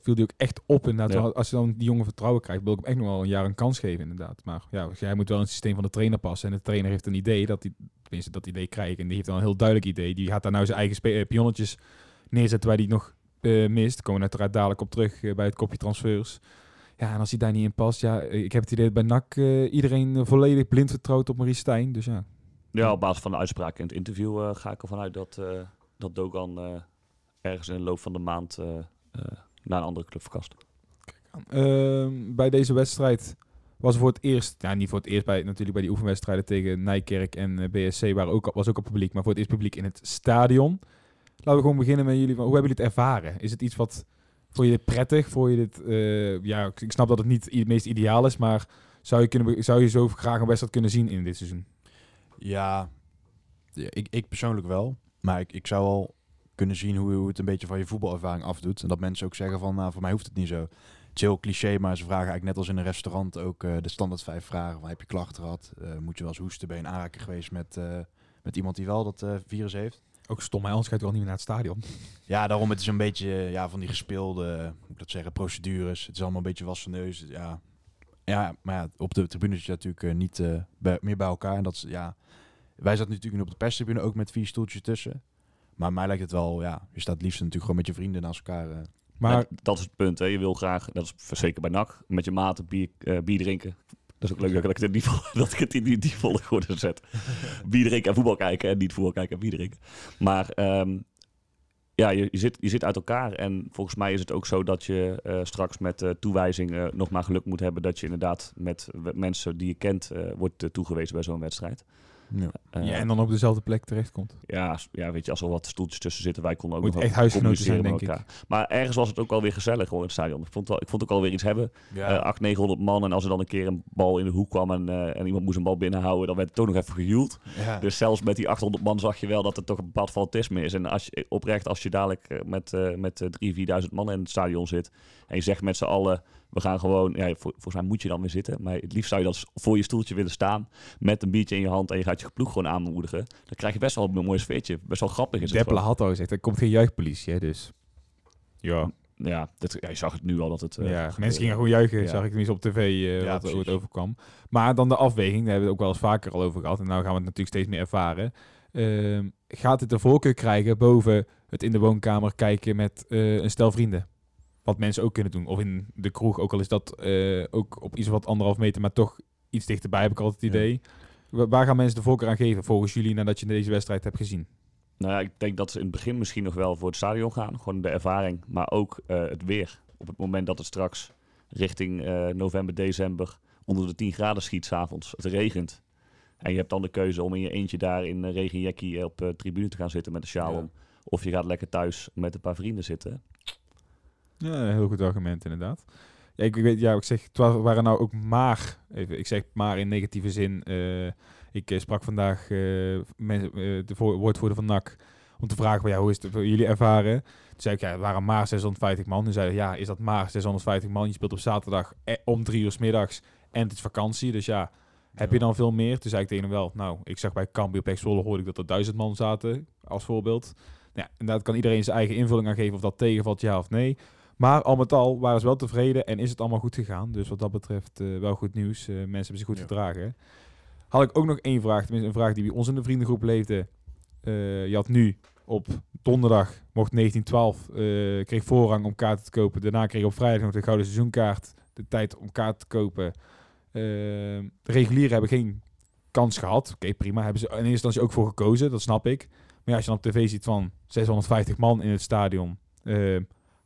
viel die ook echt op inderdaad. Ja. Wel, Als je dan die jongen vertrouwen krijgt, wil ik hem echt nog wel een jaar een kans geven inderdaad. Maar ja, jij moet wel in het systeem van de trainer passen. En de trainer heeft een idee, dat die, tenminste dat idee krijgt. En die heeft dan een heel duidelijk idee. Die gaat daar nou zijn eigen eh, pionnetjes neerzetten waar die nog eh, mist. Daar komen we uiteraard dadelijk op terug bij het kopje transfers. Ja, en als hij daar niet in past, ja, ik heb het idee dat bij NAC eh, iedereen eh, volledig blind vertrouwt op Maurice Stijn. Dus ja, Ja, op basis van de uitspraak in het interview eh, ga ik ervan uit dat, eh, dat Dogan ergens in de loop van de maand naar een andere club verkast. Ehm, bij deze wedstrijd was voor het eerst, ja niet voor het eerst bij natuurlijk bij die oefenwedstrijden tegen Nijkerk en BSC waren ook, was ook al publiek, maar voor het eerst publiek in het stadion. Laten we gewoon beginnen met jullie. Hoe hebben jullie het ervaren? Is het iets wat vond je dit prettig? Vond je dit, eh, ja, ik snap dat het niet het meest ideaal is, maar zou je, kunnen, zou je zo graag een wedstrijd kunnen zien in dit seizoen? Ja, ik, ik persoonlijk wel. Maar ik, ik zou al kunnen zien hoe, hoe het een beetje van je voetbalervaring afdoet. En dat mensen ook zeggen van, nou, voor mij hoeft het niet zo. Het heel cliché, maar ze vragen eigenlijk net als in een restaurant ook eh, de standaard vijf vragen. Van, heb je klachten gehad? Eh, moet je wel eens hoesten? Ben je in aanraking geweest met, met iemand die wel dat virus heeft? Ook stom, hè? anders ga je toch al niet meer naar het stadion. Ja, daarom het is een beetje ja, van die gespeelde, hoe moet ik dat zeggen, procedures. Het is allemaal een beetje was van neus. Ja, ja maar ja, op de tribune zit je natuurlijk eh, niet eh, bij- meer bij elkaar. En dat is, ja, wij zaten natuurlijk nu op de perstribune ook met vier stoeltjes tussen. Maar mij lijkt het wel, ja, je staat liefst natuurlijk gewoon met je vrienden naast elkaar. eh. Maar Ja, dat is het punt. Hè. Je wil graag, dat is zeker bij NAC, met je maten bier, bier drinken. Dat is ook leuk dat ik het in die, dat ik het in die, die volgorde zet. en voetbal kijken. En niet voetbal kijken en. Maar ehm, ja, je, je, zit, je zit uit elkaar. En volgens mij is het ook zo dat je eh, straks met eh, toewijzing eh, nog maar geluk moet hebben... dat je inderdaad met mensen die je kent wordt toegewezen bij zo'n wedstrijd. Ja. Eh, ja, en dan op dezelfde plek terechtkomt. ja, ja, weet je, als er wat stoeltjes tussen zitten, wij konden ook Moet nog echt wel huisgenoten zijn, denk elkaar. Maar ergens was het ook wel weer gezellig hoor, in het stadion. Ik vond, wel, ik vond ook alweer iets hebben. Ja. Eh 800, 900 man en als er dan een keer een bal in de hoek kwam en, eh, en iemand moest een bal binnenhouden, dan werd het toch nog even gehuild. ja. Dus zelfs met die 800 man zag je wel dat er toch een bepaald fanatisme is. En als je, oprecht, als je dadelijk eh, met, eh met eh, 3.000, 4.000 man in het stadion zit en je zegt met z'n allen, we gaan gewoon, ja, vol- volgens mij moet je dan weer zitten, maar het liefst zou je dan s- voor je stoeltje willen staan met een biertje in je hand en je gaat je ploeg gewoon aanmoedigen. Dan krijg je best wel een mooi sfeertje. Best wel grappig is het Deppelen had al gezegd, er komt geen juichpolitie, hè, dus... Ja. Ja, dat, ja, je zag het nu al dat het... eh, ja, mensen gingen gewoon juichen, Ja. zag ik tenminste op tv eh, Ja, wat, hoe het overkwam. Maar dan de afweging, daar hebben we het ook wel eens vaker al over gehad. En nou gaan we het natuurlijk steeds meer ervaren. Ehm, gaat het de voorkeur krijgen boven het in de woonkamer kijken met eh, een stel vrienden? Wat mensen ook kunnen doen. Of in de kroeg, ook al is dat eh, ook op iets wat anderhalf meter, maar toch iets dichterbij heb ik altijd het idee. Wa- Waar gaan mensen de voorkeur aan geven volgens jullie nadat je deze wedstrijd hebt gezien? Nou ja, ik denk dat ze in het begin misschien nog wel voor het stadion gaan. Gewoon de ervaring, maar ook eh, het weer. Op het moment dat het straks richting eh, november, december onder de 10 graden schiet s'avonds. Het regent. En je hebt dan de keuze om in je eentje daar in regenjackie op tribune te gaan zitten met een sjaal Ja. om. Of je gaat lekker thuis met een paar vrienden zitten. Ja, een heel goed argument inderdaad. Ja, ik weet, ja, ik zeg, het wa- waren nou ook maar, even, ik zeg maar in negatieve zin. eh, ik eh, sprak vandaag eh, mensen, de woordvoerder van NAC om te vragen, van, ja, hoe is het voor jullie ervaren? Toen zei ik, ja, het waren maar 650 man. Toen zeiden ja, is dat maar 650 man? Je speelt op zaterdag om drie uur 's middags en het is vakantie, dus ja, heb je dan veel meer? Toen zei ik tegen hem wel, nou, ik zag bij Cambuur Pek Zwolle hoorde ik dat er duizend man zaten, als voorbeeld. Ja, inderdaad kan iedereen zijn eigen invulling aan geven of dat tegenvalt, ja of nee. Maar al met al waren ze wel tevreden en is het allemaal goed gegaan. Dus wat dat betreft eh, wel goed nieuws. Eh, mensen hebben zich goed Ja. gedragen. Had ik ook nog één vraag, tenminste een vraag die bij ons in de vriendengroep leefde. Eh, je had nu op donderdag, mocht 1912, eh kreeg voorrang om kaarten te kopen. Daarna kreeg je op vrijdag nog de gouden seizoenkaart, de tijd om kaarten te kopen. De regulieren hebben geen kans gehad. Oké, prima. Hebben ze in eerste instantie ook voor gekozen, dat snap ik. Maar ja, als je dan op tv ziet van 650 man in het stadion,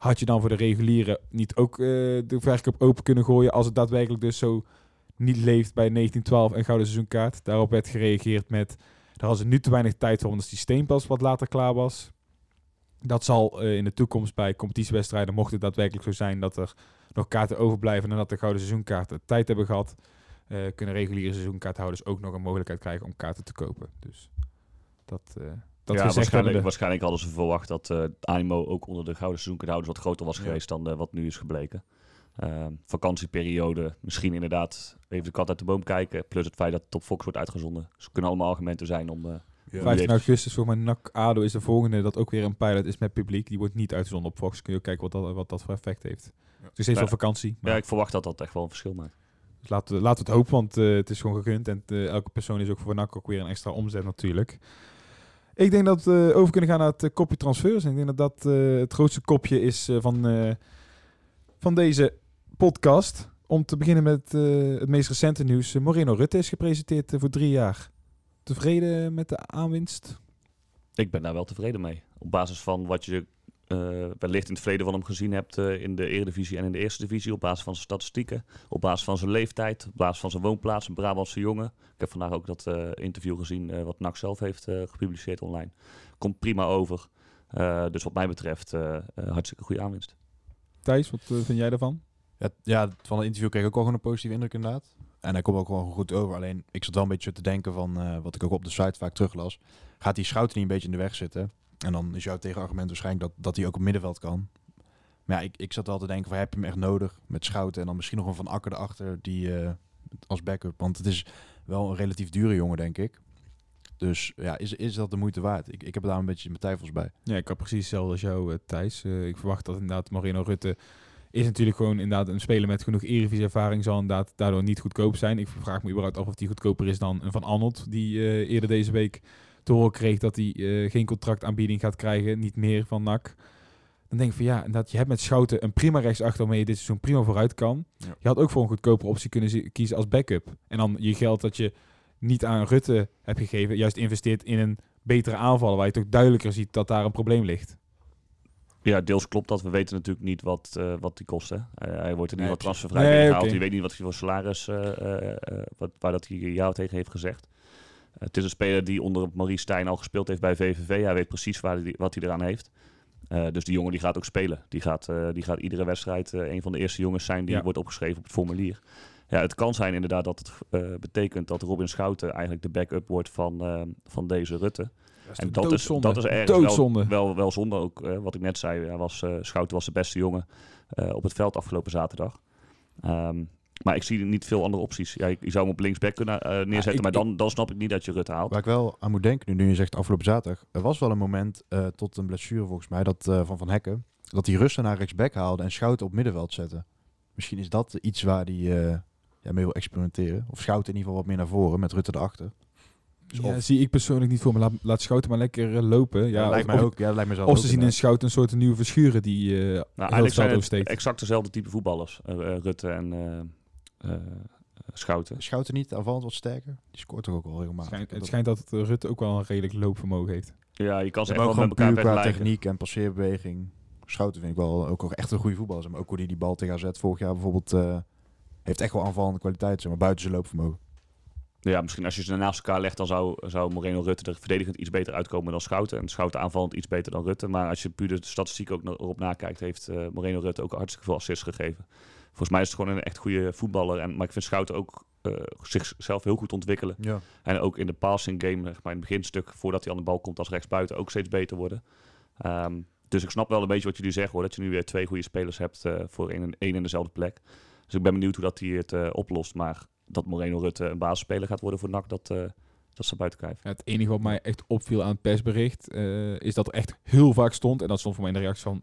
had je dan voor de regulieren niet ook eh, de verkoop open kunnen gooien als het daadwerkelijk dus zo niet leeft bij 1912 en gouden seizoenkaart. Daarop werd gereageerd met, daar hadden ze nu te weinig tijd voor, omdat die systeem pas wat later klaar was. Dat zal eh, in de toekomst bij competitiewedstrijden, mocht het daadwerkelijk zo zijn dat er nog kaarten overblijven en dat de gouden seizoenkaarten tijd hebben gehad, eh, kunnen reguliere seizoenkaarthouders ook nog een mogelijkheid krijgen om kaarten te kopen. Dus dat, dat ja, waarschijnlijk, waarschijnlijk hadden ze verwacht dat eh, het animo ook onder de gouden seizoenkaarthouders wat groter was Ja. geweest dan eh, wat nu is gebleken. Eh, vakantieperiode, misschien inderdaad even de kat uit de boom kijken. Plus het feit dat het op Fox wordt uitgezonden. Dus het kunnen allemaal argumenten zijn om... eh, Ja. 15 augustus voor mijn NAC ADO is de volgende, dat ook weer een pilot is met publiek. Die wordt niet uitgezonden op Fox. Kun je ook kijken wat dat, wat dat voor effect heeft. Is steeds Ja. wel vakantie. Maar ja, ik verwacht dat dat echt wel een verschil maakt. dus laten, we, laten we het hopen, want eh, het is gewoon gegund. En eh, elke persoon is ook voor NAC ook weer een extra omzet natuurlijk. Ik denk dat we over kunnen gaan naar het eh, kopje transfers. En ik denk dat dat eh, het grootste kopje is eh, van, van deze podcast. Om te beginnen met het meest recente nieuws. Moreno Rutte is gepresenteerd voor drie jaar. Tevreden met de aanwinst? Ik ben daar wel tevreden mee. Op basis van wat je wellicht in het verleden van hem gezien hebt eh, in de Eredivisie en in de Eerste Divisie. Op basis van zijn statistieken, op basis van zijn leeftijd, op basis van zijn woonplaats, een Brabantse jongen. Ik heb vandaag ook dat eh, interview gezien eh, wat NAC zelf heeft eh, gepubliceerd online. Komt prima over. Eh, dus wat mij betreft eh, eh, hartstikke goede aanwinst. Thijs, wat eh, vind jij daarvan? Ja, ja, van het interview kreeg ik ook wel gewoon een positieve indruk inderdaad. En hij komt ook gewoon goed over. Alleen, ik zat wel een beetje te denken van, eh, wat ik ook op de site vaak teruglas. Gaat die Schouten niet een beetje in de weg zitten? En dan is jouw tegenargument waarschijnlijk dat, dat hij ook op middenveld kan. Maar ja, ik, ik zat wel te denken van, heb je hem echt nodig met Schouten? En dan misschien nog een Van Akker erachter die, eh, als backup. Want het is wel een relatief dure jongen, denk ik. Dus ja, is, is dat de moeite waard? Ik, ik heb daar een beetje mijn twijfels bij. Ja, ik had precies hetzelfde als jou, eh, Thijs. Eh, ik verwacht dat inderdaad Marino Rutte is natuurlijk gewoon inderdaad een speler met genoeg Eredivisie-ervaring zal inderdaad daardoor niet goedkoop zijn. Ik vraag me überhaupt af of die goedkoper is dan een Van Arnold, die eerder deze week te horen kreeg dat hij eh, geen contractaanbieding gaat krijgen, niet meer van NAC. Dan denk ik van ja, inderdaad, je hebt met Schouten een prima rechtsachter waarmee je dit seizoen prima vooruit kan. Ja. Je had ook voor een goedkopere optie kunnen kiezen als backup. En dan je geld dat je niet aan Rutte hebt gegeven, juist investeert in een betere aanvaller, waar je toch duidelijker ziet dat daar een probleem ligt. Ja, deels klopt dat. We weten natuurlijk niet wat, eh, wat die kost. Hè. Hij wordt er niet Nee, wat transfervrij Nee, ingehaald. Je weet niet wat hij voor salaris, eh, wat, waar dat hij jou tegen heeft gezegd. Eh, het is een speler die onder Marie Stijn al gespeeld heeft bij VVV. Hij weet precies waar die, wat hij eraan heeft. Eh, dus die jongen die gaat ook spelen. Die gaat, eh, die gaat iedere wedstrijd eh, een van de eerste jongens zijn die Ja. wordt opgeschreven op het formulier. Ja, het kan zijn inderdaad dat het eh, betekent dat Robin Schouten eigenlijk de backup wordt van, eh, van deze Rutte. En dat is, dat is ergens wel, Doodzonde. wel, wel zonde ook. wat ik net zei, hij was, eh, Schouten was de beste jongen eh, op het veld afgelopen zaterdag. Ehm, maar ik zie niet veel andere opties. Ja, je, zou hem op linksback kunnen eh, neerzetten, ik- maar dan, dan snap ik niet dat je Rutte haalt. Waar ik wel aan moet denken, nu, nu je zegt afgelopen zaterdag. Er was wel een moment eh, tot een blessure volgens mij, dat, eh, van Van Hekken. Dat hij Russen naar rechtsback haalde en Schouten op middenveld zette. Misschien is dat iets waar hij eh, ja, mee wil experimenteren. Of Schouten in ieder geval wat meer naar voren met Rutte erachter. Dus Ja, zie ik persoonlijk niet voor me. Laat, laat Schouten maar lekker lopen. Ja, lijkt of, mij ook. Ja, dat lijkt mij zelf Of ze zien in. Schouten een soort nieuwe verschuren die eh Nou, heel oversteekt. exact dezelfde type voetballers. Rutte en Schouten. Schouten niet aanvallend wat sterker? Die scoort toch ook wel regelmatig. Schijnt- het schijnt dat eh, Rutte ook wel een redelijk loopvermogen heeft. Ja, je kan ze echt ook wel met elkaar vergelijken. techniek en passeerbeweging. Schouten vind ik wel ook, ook echt een goede voetballer. zeg Maar ook hoe die die bal tegen AZ vorig jaar bijvoorbeeld... eh, heeft echt wel aanvallende kwaliteit, zeg maar, buiten zijn loopvermogen. Ja, misschien als je ze naast elkaar legt, dan zou, zou Moreno Rutte er verdedigend iets beter uitkomen dan Schouten. En Schouten aanvallend iets beter dan Rutte. Maar als je puur de statistiek ook erop nakijkt, heeft eh, Moreno Rutte ook hartstikke veel assists gegeven. Volgens mij is het gewoon een echt goede voetballer. En, maar ik vind Schouten ook eh, zichzelf heel goed ontwikkelen. Ja. En ook in de passing game, zeg maar in het beginstuk, voordat hij aan de bal komt als rechtsbuiten, ook steeds beter worden. Ehm, dus ik snap wel een beetje wat jullie zeggen hoor. Dat je nu weer twee goede spelers hebt eh, voor één en, dezelfde plek. Dus ik ben benieuwd hoe dat hij het eh, oplost. Maar dat Moreno Rutte een basisspeler gaat worden voor NAC, dat, eh dat staat buiten kijf. Ja, het enige wat mij echt opviel aan het persbericht eh, is dat er echt heel vaak stond. En dat stond voor mij in de reactie van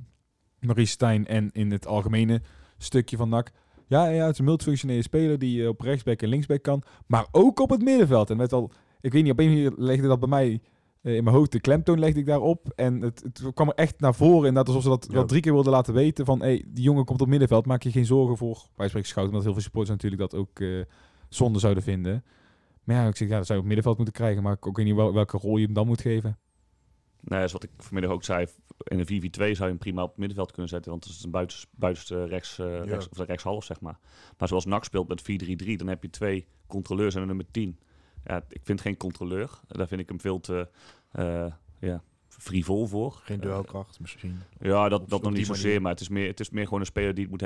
Marie Stijn en in het algemene stukje van NAC. Ja, ja, het is een multifunctionele speler die eh, op rechtsback en linksback kan. Maar ook op het middenveld. En met al, ik weet niet, op een manier legde dat bij mij eh, in mijn hoofd. De klemtoon legde ik daarop. En het, het kwam er echt naar voren. Inderdaad, alsof ze dat Ja. wel drie keer wilden laten weten. Van, hey, die jongen komt op middenveld. Maak je geen zorgen voor. Wij spreken Schouten, omdat heel veel supporters natuurlijk dat ook eh, zonde zouden vinden. Maar ja, ik zeg, ja, dat zou je op middenveld moeten krijgen. Maar ik ook weet niet wel, welke rol je hem dan moet geven. Nee, zoals ik vanmiddag ook zei, in een 4-4-2 zou je hem prima op het middenveld kunnen zetten. Want het is een buitens, buitenste rechts, eh, rechts, of de rechtshalf, zeg maar. Maar zoals NAC speelt met 4-3-3, dan heb je twee controleurs en een nummer 10. Ja, ik vind geen controleur. Daar vind ik hem veel te eh, ja, frivol voor. Geen Eh, duelkracht misschien. ja, dat, op dat nog niet zozeer, manier. maar het is, meer, het is meer gewoon een speler die het moet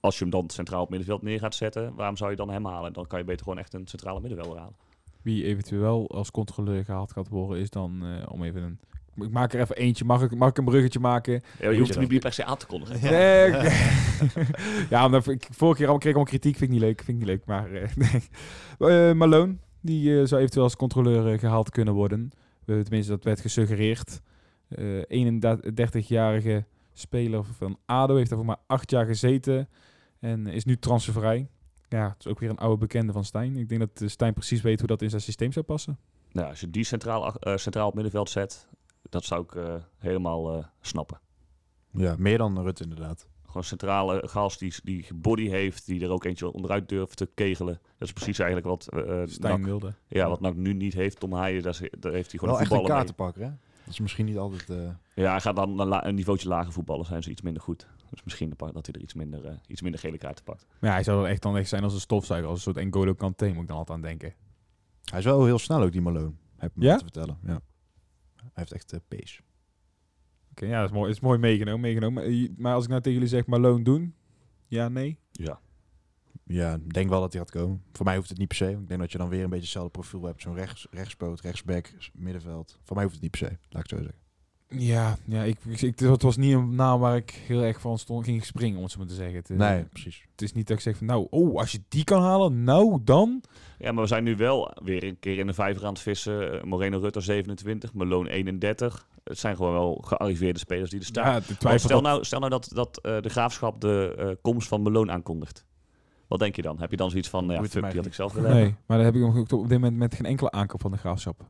als je hem dan centraal op middenveld neer gaat zetten, waarom zou je dan hem halen? Dan kan je beter gewoon echt een centrale middenvelder halen. Wie eventueel als controleur gehaald gaat worden, is dan eh, om even een. Ik maak er even eentje. Mag ik, mag ik een bruggetje maken? Ja, je hoeft hem niet per se aan te kondigen. Nee, ja, omdat ik, vorige keer al kreeg ik allemaal kritiek. Vind ik niet leuk. Vind ik niet leuk. Maar eh, nee. Eh, Malone, die zou eventueel als controleur eh, gehaald kunnen worden. Tenminste, dat werd gesuggereerd. Eh 31-jarige speler van ADO heeft daar voor maar acht jaar gezeten. En is nu transfervrij. Ja, het is ook weer een oude bekende van Stijn. Ik denk dat eh, Stijn precies weet hoe dat in zijn systeem zou passen. Nou, als je die centraal, eh, centraal op middenveld zet, dat zou ik eh, helemaal eh, snappen. Ja, meer dan Rutte inderdaad. Gewoon een centrale gast die, die body heeft, die er ook eentje onderuit durft te kegelen. Dat is precies eigenlijk wat Stijn NAC- wilde. ja, wat NAC nu niet heeft. Tom Haaien, daar, heeft hij gewoon Wel een echt een kaartenpakker, hè? Dat is misschien niet altijd... eh, Ja, hij gaat dan een, la- een niveautje lager voetballen, zijn ze iets minder goed. Dus misschien dat hij er iets minder, eh, iets minder gele kaarten pakt. Maar ja, hij zou er echt dan echt zijn als een stofzuiger. Als een soort N'Golo Kanté, moet ik dan altijd aan denken. Hij is wel heel snel ook, die Malone. Heb ik me Ja? laten vertellen. Ja. Hij heeft echt eh, pace. Oké, ja, dat is mooi, is mooi meegenomen. meegenomen. Maar, als ik nou tegen jullie zeg Malone doen, ja, nee? Ja. Ja, ik denk wel dat hij gaat komen. Voor mij hoeft het niet per se. want Ik denk dat je dan weer een beetje hetzelfde profiel hebt. Zo'n rechts, rechtspoot, rechtsback, middenveld. Voor mij hoeft het niet per se, laat ik het zo zeggen. Ja, ja ik, het was niet een naam waar ik heel erg van stond, ging springen, om het zo maar te zeggen. Het, eh, Nee, precies. het is niet dat ik zeg van, nou, oh, als je die kan halen, nou dan. Ja, maar we zijn nu wel weer een keer in de vijver aan het vissen. Eh, Moreno Rutter 27, Malone 31. Het zijn gewoon wel gearriveerde spelers die er staan. Ja, twijfel stel, dat- nou, stel nou dat, dat eh, de graafschap de eh, komst van Malone aankondigt. Wat denk je dan? Heb je dan zoiets van, ja, fuck, die had ik zelf willen hebben? Nee, maar dan heb ik nog op dit moment met geen enkele aankoop van de graafschap.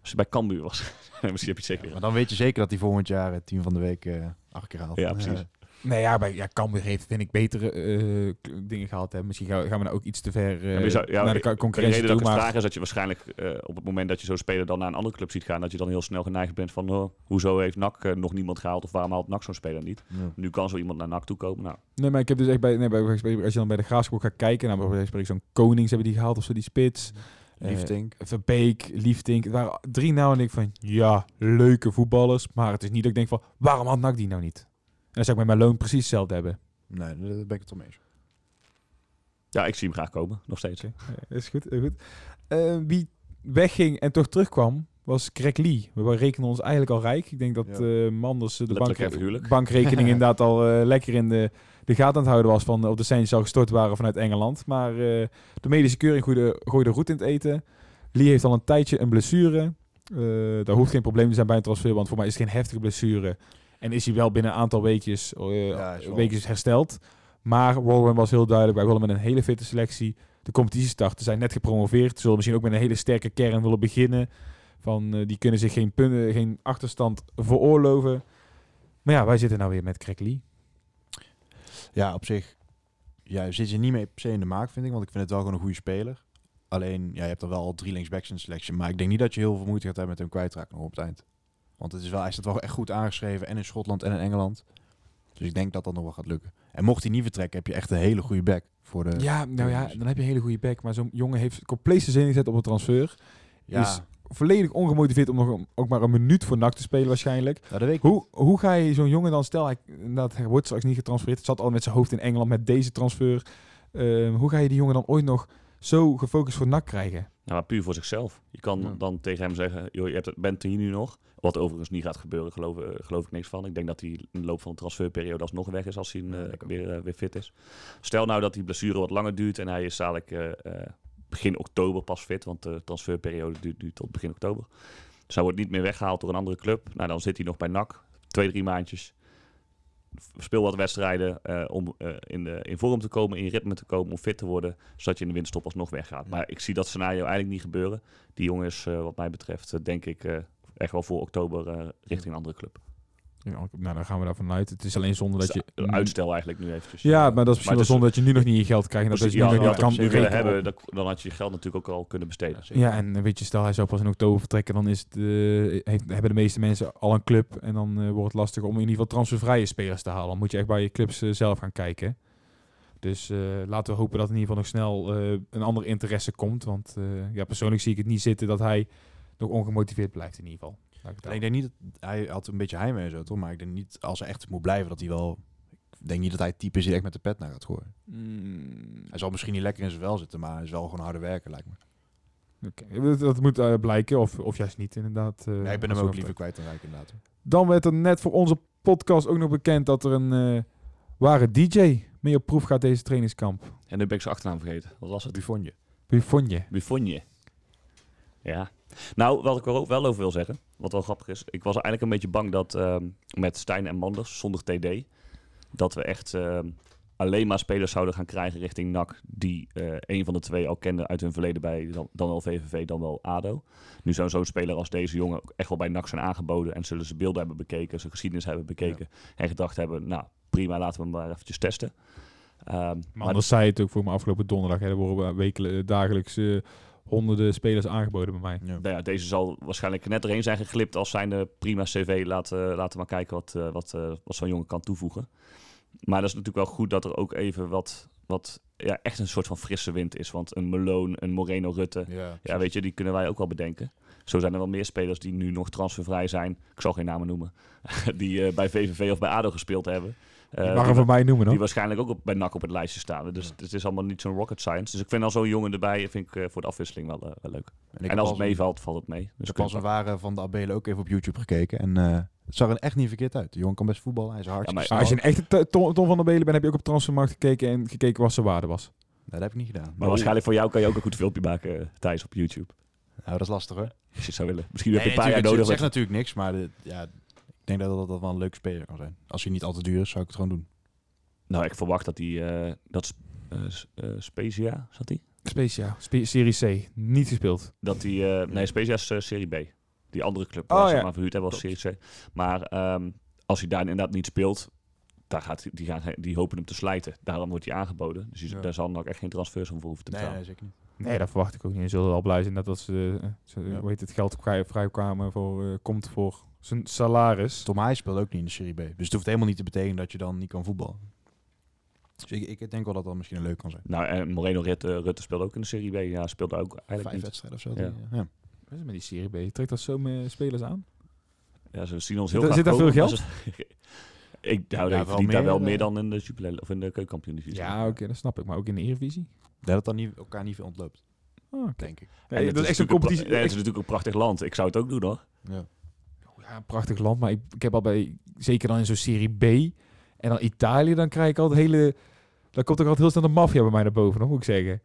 Als je bij Cambuur was. Misschien heb je het zeker. Maar dan weet je zeker dat hij volgend jaar het team van de week eh acht keer haalt. Ja, precies. Eh, Nee, ja, bij ja, Cambuur heeft, vind ik, betere eh, dingen gehaald hebben. Misschien gaan, gaan we nou ook iets te ver eh, Ja, maar je zou- ja, naar de ik- co- De concurrentie reden dat toe. ik het Maar vraag is dat je waarschijnlijk eh, op het moment dat je zo'n speler dan naar een andere club ziet gaan, dat je dan heel snel geneigd bent van, oh, hoezo heeft NAC eh, nog niemand gehaald of waarom haalt NAC zo'n speler niet? ja. Nu kan zo iemand naar NAC toe komen. Nou, Nee, maar ik heb dus echt bij, nee, bij, als je dan bij de graafschap gaat kijken, nou, bij wijze van spreken zo'n Konings hebben die gehaald of zo, die spits. Eh, Liefdink. Verbeek, Liefdink. Het waren drie namen en ik van, ja, leuke voetballers. Maar het is niet dat ik denk van, waarom had NAC die nou niet? En dan zou ik met mijn loon precies hetzelfde hebben. Nee, daar ben ik het om eens. ja, ik zie hem graag komen, nog steeds. Ja, is goed, is goed. Eh, wie wegging en toch terugkwam, was Greg Lee. We rekenen ons eigenlijk al rijk. Ik denk dat Ja. eh, Manders eh, de bank, bankrekening inderdaad al eh, lekker in de, de gaten aan het houden was van of de centjes al gestort waren vanuit Engeland. Maar eh, de medische keuring gooide, gooide roet in het eten. Lee heeft al een tijdje een blessure. Eh daar hoeft geen probleem te zijn bij een transfer, want voor mij is het geen heftige blessure. En is hij wel binnen een aantal weekjes, Ja, weekjes hersteld. Maar Warren was heel duidelijk, wij willen met een hele fitte selectie de competitie starten. Ze zijn net gepromoveerd, zullen misschien ook met een hele sterke kern willen beginnen. Van, eh, die kunnen zich geen, punten, geen achterstand veroorloven. Maar ja, wij zitten nou weer met Lee. Ja, op zich ja, zit je niet mee per se in de maak, vind ik. Want ik vind het wel gewoon een goede speler. Alleen, ja, je hebt er wel al drie linksbacks in selectie. Maar ik denk niet dat je heel veel moeite gaat hebben met hem kwijtraken nog op het eind. Want het is wel, hij staat wel echt goed aangeschreven. En in Schotland en in Engeland. Dus ik denk dat dat nog wel gaat lukken. En mocht hij niet vertrekken, heb je echt een hele goede back. Voor de, Ja, nou ja, dan heb je een hele goede back. Maar zo'n jongen heeft compleet zijn zin gezet op een transfer. ja, volledig ongemotiveerd om nog een- ook maar een minuut voor NAC te spelen waarschijnlijk. nou, dat weet ik Hoe, hoe ga je zo'n jongen dan, stel hij, dat hij wordt straks niet getransfereerd, het zat al met zijn hoofd in Engeland met deze transfer. Ehm, hoe ga je die jongen dan ooit nog zo gefocust voor NAC krijgen? Ja, maar puur voor zichzelf. Je kan Ja. dan tegen hem zeggen, joh, je hebt het, bent hier nu nog. Wat overigens niet gaat gebeuren, geloof, eh, geloof ik niks van. Ik denk dat hij in de loop van de transferperiode alsnog weg is als hij eh, weer, eh, weer fit is. Stel nou dat die blessure wat langer duurt en hij is dadelijk eh, eh, begin oktober pas fit. Want de transferperiode duurt, duurt tot begin oktober. Dus hij wordt niet meer weggehaald door een andere club. Nou, dan zit hij nog bij NAC. Twee, drie maandjes. Speel wat wedstrijden eh, om eh, in, de, in vorm te komen, in ritme te komen, om fit te worden. Zodat je in de winterstop alsnog weggaat. Maar ik zie dat scenario eigenlijk niet gebeuren. Die jongen is, eh, wat mij betreft, denk ik, echt wel voor oktober richting een andere club. Ja, nou, dan gaan we daarvan uit. Het is alleen zonde dat je... Uitstel eigenlijk nu eventjes. Ja, maar dat is misschien wel het zonde dat je nu nog niet je geld krijgt. En dat je nu nog niet kan rekenen hebben, dan had je je geld natuurlijk ook al kunnen besteden. Ja, en eh, weet je, stel hij zou pas in oktober vertrekken, dan is het, eh, heeft, hebben de meeste mensen al een club. En dan eh, wordt het lastig om in ieder geval transfervrije spelers te halen. Dan moet je echt bij je clubs eh, zelf gaan kijken. Dus eh, laten we hopen dat in ieder geval nog snel eh, een andere interesse komt. Want eh, ja, persoonlijk zie ik het niet zitten dat hij nog ongemotiveerd blijft in ieder geval. Ik het Alleen ik denk niet dat hij had een beetje heimwee en zo, toch? Maar ik denk niet als hij echt moet blijven dat hij wel. Ik denk niet dat hij het type is die echt met de pet naar gaat gooien. Mm, Hij zal misschien niet lekker in zijn vel zitten, maar hij is wel gewoon harder werken, lijkt me. oké. Dat, dat moet eh, blijken, of, of juist niet inderdaad. eh, nee, ik ben hem ook liever kwijt dan rijk inderdaad. Dan werd er net voor onze podcast ook nog bekend dat er een eh, ware DJ mee op proef gaat deze trainingskamp. En nu ben ik zijn achternaam vergeten. Wat was het? Buffonje. Buffonje. Buffonje. Ja. Nou, wat ik er ook wel over wil zeggen, wat wel grappig is. Ik was eigenlijk een beetje bang dat ehm, met Stijn en Manders, zonder TD, dat we echt ehm, alleen maar spelers zouden gaan krijgen richting NAC die eh, een van de twee al kenden uit hun verleden bij dan, dan wel VVV, dan wel ADO. Nu zou zo'n speler als deze jongen echt wel bij NAC zijn aangeboden en zullen ze beelden hebben bekeken, zijn geschiedenis hebben bekeken en gedacht hebben, nou prima, laten we hem maar eventjes testen. Ehm, Maar maar anders zei het ook voor me afgelopen donderdag. Hè, er worden wekelijks, dagelijks eh, honderden spelers aangeboden bij mij. Ja. Nou ja, deze zal waarschijnlijk net erin zijn geglipt als zijn prima cv. Laten, laten we maar kijken wat, eh, wat, eh, wat zo'n jongen kan toevoegen. Maar dat is natuurlijk wel goed dat er ook even wat, wat ja, echt een soort van frisse wind is. Want een Malone, een Moreno Rutte, Ja, ja, weet je, die kunnen wij ook wel bedenken. Zo zijn er wel meer spelers die nu nog transfervrij zijn. Ik zal geen namen noemen. die eh, bij VVV of bij ADO gespeeld hebben. Eh, Die mag hem voor mij noemen die waarschijnlijk ook op, bij NAC op het lijstje staan. Dus het is allemaal niet zo'n rocket science. Dus ik vind al zo'n jongen erbij vind ik, eh, voor de afwisseling wel, eh, wel leuk. En, ik als het meevalt, valt het mee. Dus Ik heb kun pas je een ware van de Abelen ook even op YouTube gekeken. En eh, het zag er echt niet verkeerd uit. De jongen kan best voetballen. Hij is hard. Ja, maar Maar als je een echte t- Tom, Tom van der Belen bent, heb je ook op transfermarkt gekeken en gekeken wat zijn waarde was. dat heb ik niet gedaan. Maar waarschijnlijk voor jou kan je ook een goed filmpje maken, Thijs, op YouTube. Nou, dat is lastig hoor. Als je het zou willen. Misschien heb je Nee, een paar jaar nodig. Zegt met- natuurlijk niks, maar de- ja, ik denk dat dat, dat wel een leuk speler kan zijn. Als hij niet al te duur is, zou ik het gewoon doen. Nou, ik verwacht dat hij... eh dat eh, eh, Spezia, zat hij? Specia, Spe- Serie C, niet gespeeld. Dat hij... eh, nee, Spezia is eh, Serie B. Die andere club Oh, waar ze ja. maar verhuurd hebben was Serie C. Maar ehm, als hij daar inderdaad niet speelt... Daar gaat, die, gaan, die hopen hem te slijten. Daarom wordt hij aangeboden. Dus die- Ja. daar zal nog echt geen transfers om voor hoeven te Nee, betalen. nee, zeker niet. Nee, dat verwacht ik ook niet. Ze zullen wel blij zijn dat, dat ze, eh, ze Ja. hoe heet het geld vrij, vrijkwamen voor, eh, komt voor zijn salaris. Tom Haai speelt ook niet in de Serie B. Dus het hoeft helemaal niet te betekenen dat je dan niet kan voetballen. Dus ik, ik denk wel dat dat misschien een leuk kan zijn. Nou, en Moreno Rutte, Rutte speelde ook in de Serie B. Ja, speelde ook eigenlijk Vijf niet. wedstrijden of zo. Ja. die- ja. Wat is met die Serie B? Trekt dat zo met spelers aan? Ja, ze zien ons Zit heel graag zit er veel ze- ik Ja, ja, wel verdient daar meer, wel eh. meer dan in de Jupiler of in de keukenkampioen Ja, oké, dat snap ik. Maar ook in de Eredivisie? Dat het dan niet, elkaar niet veel ontloopt, Oh, denk ik. Nee, dat is echt zo'n competitie. Het is natuurlijk een prachtig land. Ik zou het ook doen hoor. Ja. Ja, een prachtig land, maar ik, ik heb al bij, zeker dan in zo'n Serie B en dan Italië, dan krijg ik al het hele, dan komt er altijd heel snel de maffia bij mij naar boven, nog moet ik zeggen.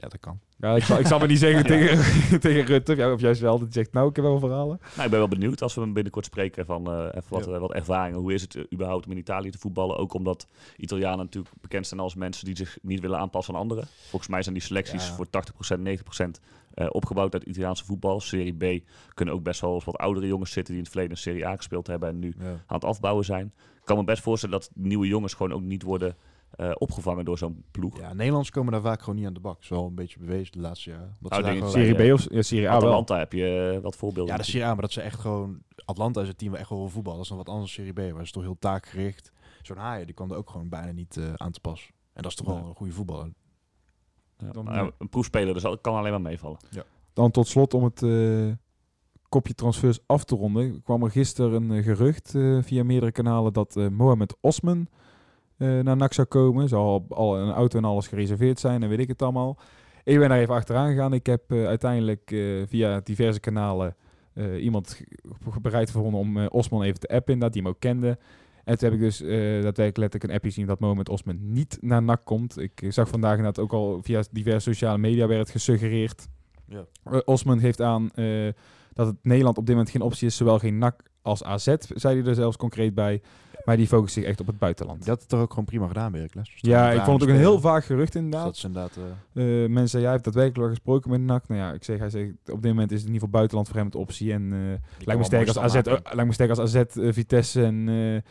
Ja, dat kan. Ja, ik zal, ik zal maar niet zeggen tegen, tegen Rutte, ja, of juist wel, dat je zegt, nou, ik heb wel verhalen. Nou, ik ben wel benieuwd als we hem binnenkort spreken van eh, even wat, Ja. eh, wat ervaringen. Hoe is het eh, überhaupt om in Italië te voetballen? Ook omdat Italianen natuurlijk bekend zijn als mensen die zich niet willen aanpassen aan anderen. Volgens mij zijn die selecties Ja. voor 80%, 90% eh, opgebouwd uit Italiaanse voetbal. Serie B kunnen ook best wel eens wat oudere jongens zitten die in het verleden in Serie A gespeeld hebben en nu Ja. aan het afbouwen zijn. Ik kan me best voorstellen dat nieuwe jongens gewoon ook niet worden eh, opgevangen door zo'n ploeg. ja, Nederlands komen daar vaak gewoon niet aan de bak. Dat is wel een beetje bewezen de laatste jaren. Ze Nou, denk gewoon- Serie B of ja, Serie A wel. Atalanta heb je eh, wat voorbeelden. Ja, dat is Serie A, maar dat ze echt gewoon... Atlanta is het team waar echt wel wil voetballen. Dat is nog wat anders dan Serie B. Waar is toch heel taakgericht. Zo'n Haaien, die kwam er ook gewoon bijna niet eh, aan te pas. En dat is toch wel een goede voetballer. Ja, Dan, ja, een proefspeler, dus dat kan alleen maar meevallen. Dan tot slot om het eh, kopje transfers af te ronden, kwam er gisteren een gerucht eh, via meerdere kanalen dat eh, Mohamed Osman eh, naar NAC zou komen. Zou al, al een auto en alles gereserveerd zijn en weet ik het allemaal. Ik ben daar even achteraan gegaan. Ik heb eh, uiteindelijk eh, via diverse kanalen iemand bereid gevonden om Osman even te appen, dat die hem ook kende. En toen heb ik dus eh daadwerkelijk letterlijk een appje zien dat Mohamed Osman niet naar NAC komt. Ik zag vandaag inderdaad ook al via diverse sociale media werd gesuggereerd Ja. Osman geeft aan dat het Nederland op dit moment geen optie is, zowel geen NAC als AZ, zei hij er zelfs concreet bij. Maar die focust zich echt op het buitenland. Dat het er ook gewoon prima gedaan, Werkles. ja, ik vond het ook een heel vaag gerucht inderdaad. Dat is inderdaad... eh, Eh, mensen zeiden, jij hebt daadwerkelijk wel gesproken met NAC. Nou ja, ik zeg, hij zegt, op dit moment is het in ieder geval buitenland voor hem het optie. En kan lijkt, me sterk als AZ, lijkt me sterk als AZ, Vitesse en weet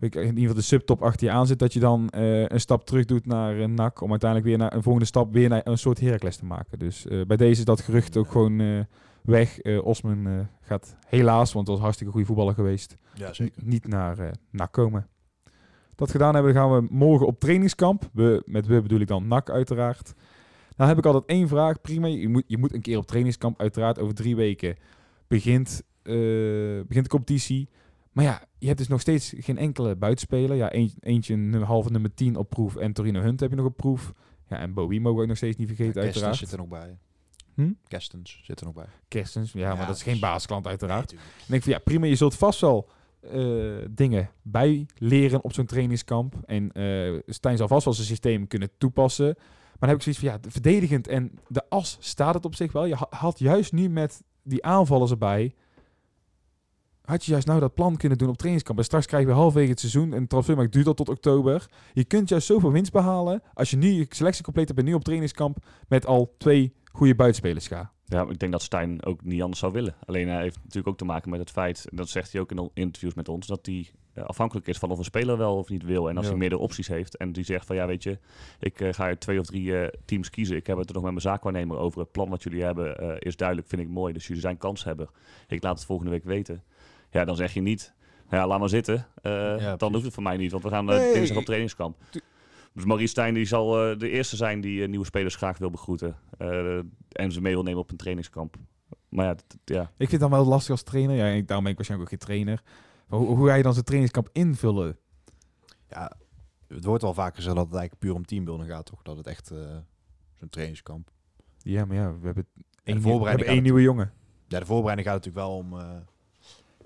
ik, in ieder geval de subtop achter je aan zit. Dat je dan een stap terug doet naar NAC. Om uiteindelijk weer naar een volgende stap weer naar een soort Heracles te maken. Dus bij deze is dat gerucht ook gewoon weg. Eh, Osman eh, gaat helaas, want het was hartstikke goede voetballer geweest, Ja, zeker. niet naar NAC komen. Dat gedaan hebben, dan gaan we morgen op trainingskamp. We, met we bedoel ik dan NAC uiteraard. Nou heb ik altijd één vraag. Prima, je moet, je moet een keer op trainingskamp. Uiteraard over drie weken begint, begint de competitie. Maar ja, je hebt dus nog steeds geen enkele buitenspeler. Ja, eentje, eentje een halve nummer 10 op proef. En Torino Hunt heb je nog op proef. Ja, en Bowie mogen we ook nog steeds niet vergeten, Kerstens uiteraard. zit er nog bij. Hm? Kerstens zit er nog bij. Kerstens, ja, maar dat is geen dus- basisklant uiteraard. Nee. En ik denk van ja, prima, je zult vast wel eh, dingen bijleren op zo'n trainingskamp. En eh Stijn zal vast wel zijn systeem kunnen toepassen. Maar dan heb ik zoiets van ja, de- verdedigend en de as staat het op zich wel. Je ha- had juist nu met die aanvallers erbij. Had je juist nou dat plan kunnen doen op trainingskamp. En straks krijgen we halverwege het seizoen. En transfermarkt duurt al tot oktober. Je kunt juist zoveel winst behalen. Als je nu je selectie compleet hebt en nu op trainingskamp. Met al twee goede buitenspelers gaat. Ja, ik denk dat Stijn ook niet anders zou willen. Alleen hij heeft natuurlijk ook te maken met het feit, en dat zegt hij ook in interviews met ons, dat hij eh, afhankelijk is van of een speler wel of niet wil. En als Ja. hij meerdere opties heeft en die zegt van ja, weet je, ik eh, ga uit twee of drie eh, teams kiezen. Ik heb het er nog met mijn zaakwaarnemer over. Het plan wat jullie hebben is duidelijk, vind ik mooi. Dus jullie zijn kans hebben. Ik laat het volgende week weten. Ja, dan zeg je niet, ja, laat maar zitten. Dan hoeft het voor mij niet, want we gaan Nee. dinsdag op trainingskamp. Dus Maurice Stijn die zal eh, de eerste zijn die eh, nieuwe spelers graag wil begroeten. eh, en ze mee wil nemen op een trainingskamp. Maar ja, dat- ja, Ik vind het dan wel lastig als trainer. Ja, ik, daarom ben ik waarschijnlijk ook geen trainer. Maar hoe, hoe ga je dan zo'n trainingskamp invullen? Ja, het wordt wel vaker gezegd dat het eigenlijk puur om teambuilding gaat, toch? Dat het echt eh, zo'n trainingskamp. Ja, maar ja, we hebben één, nieuw- we voorbereiding hebben één nieuwe jongen. Ja, de voorbereiding gaat natuurlijk wel om, eh,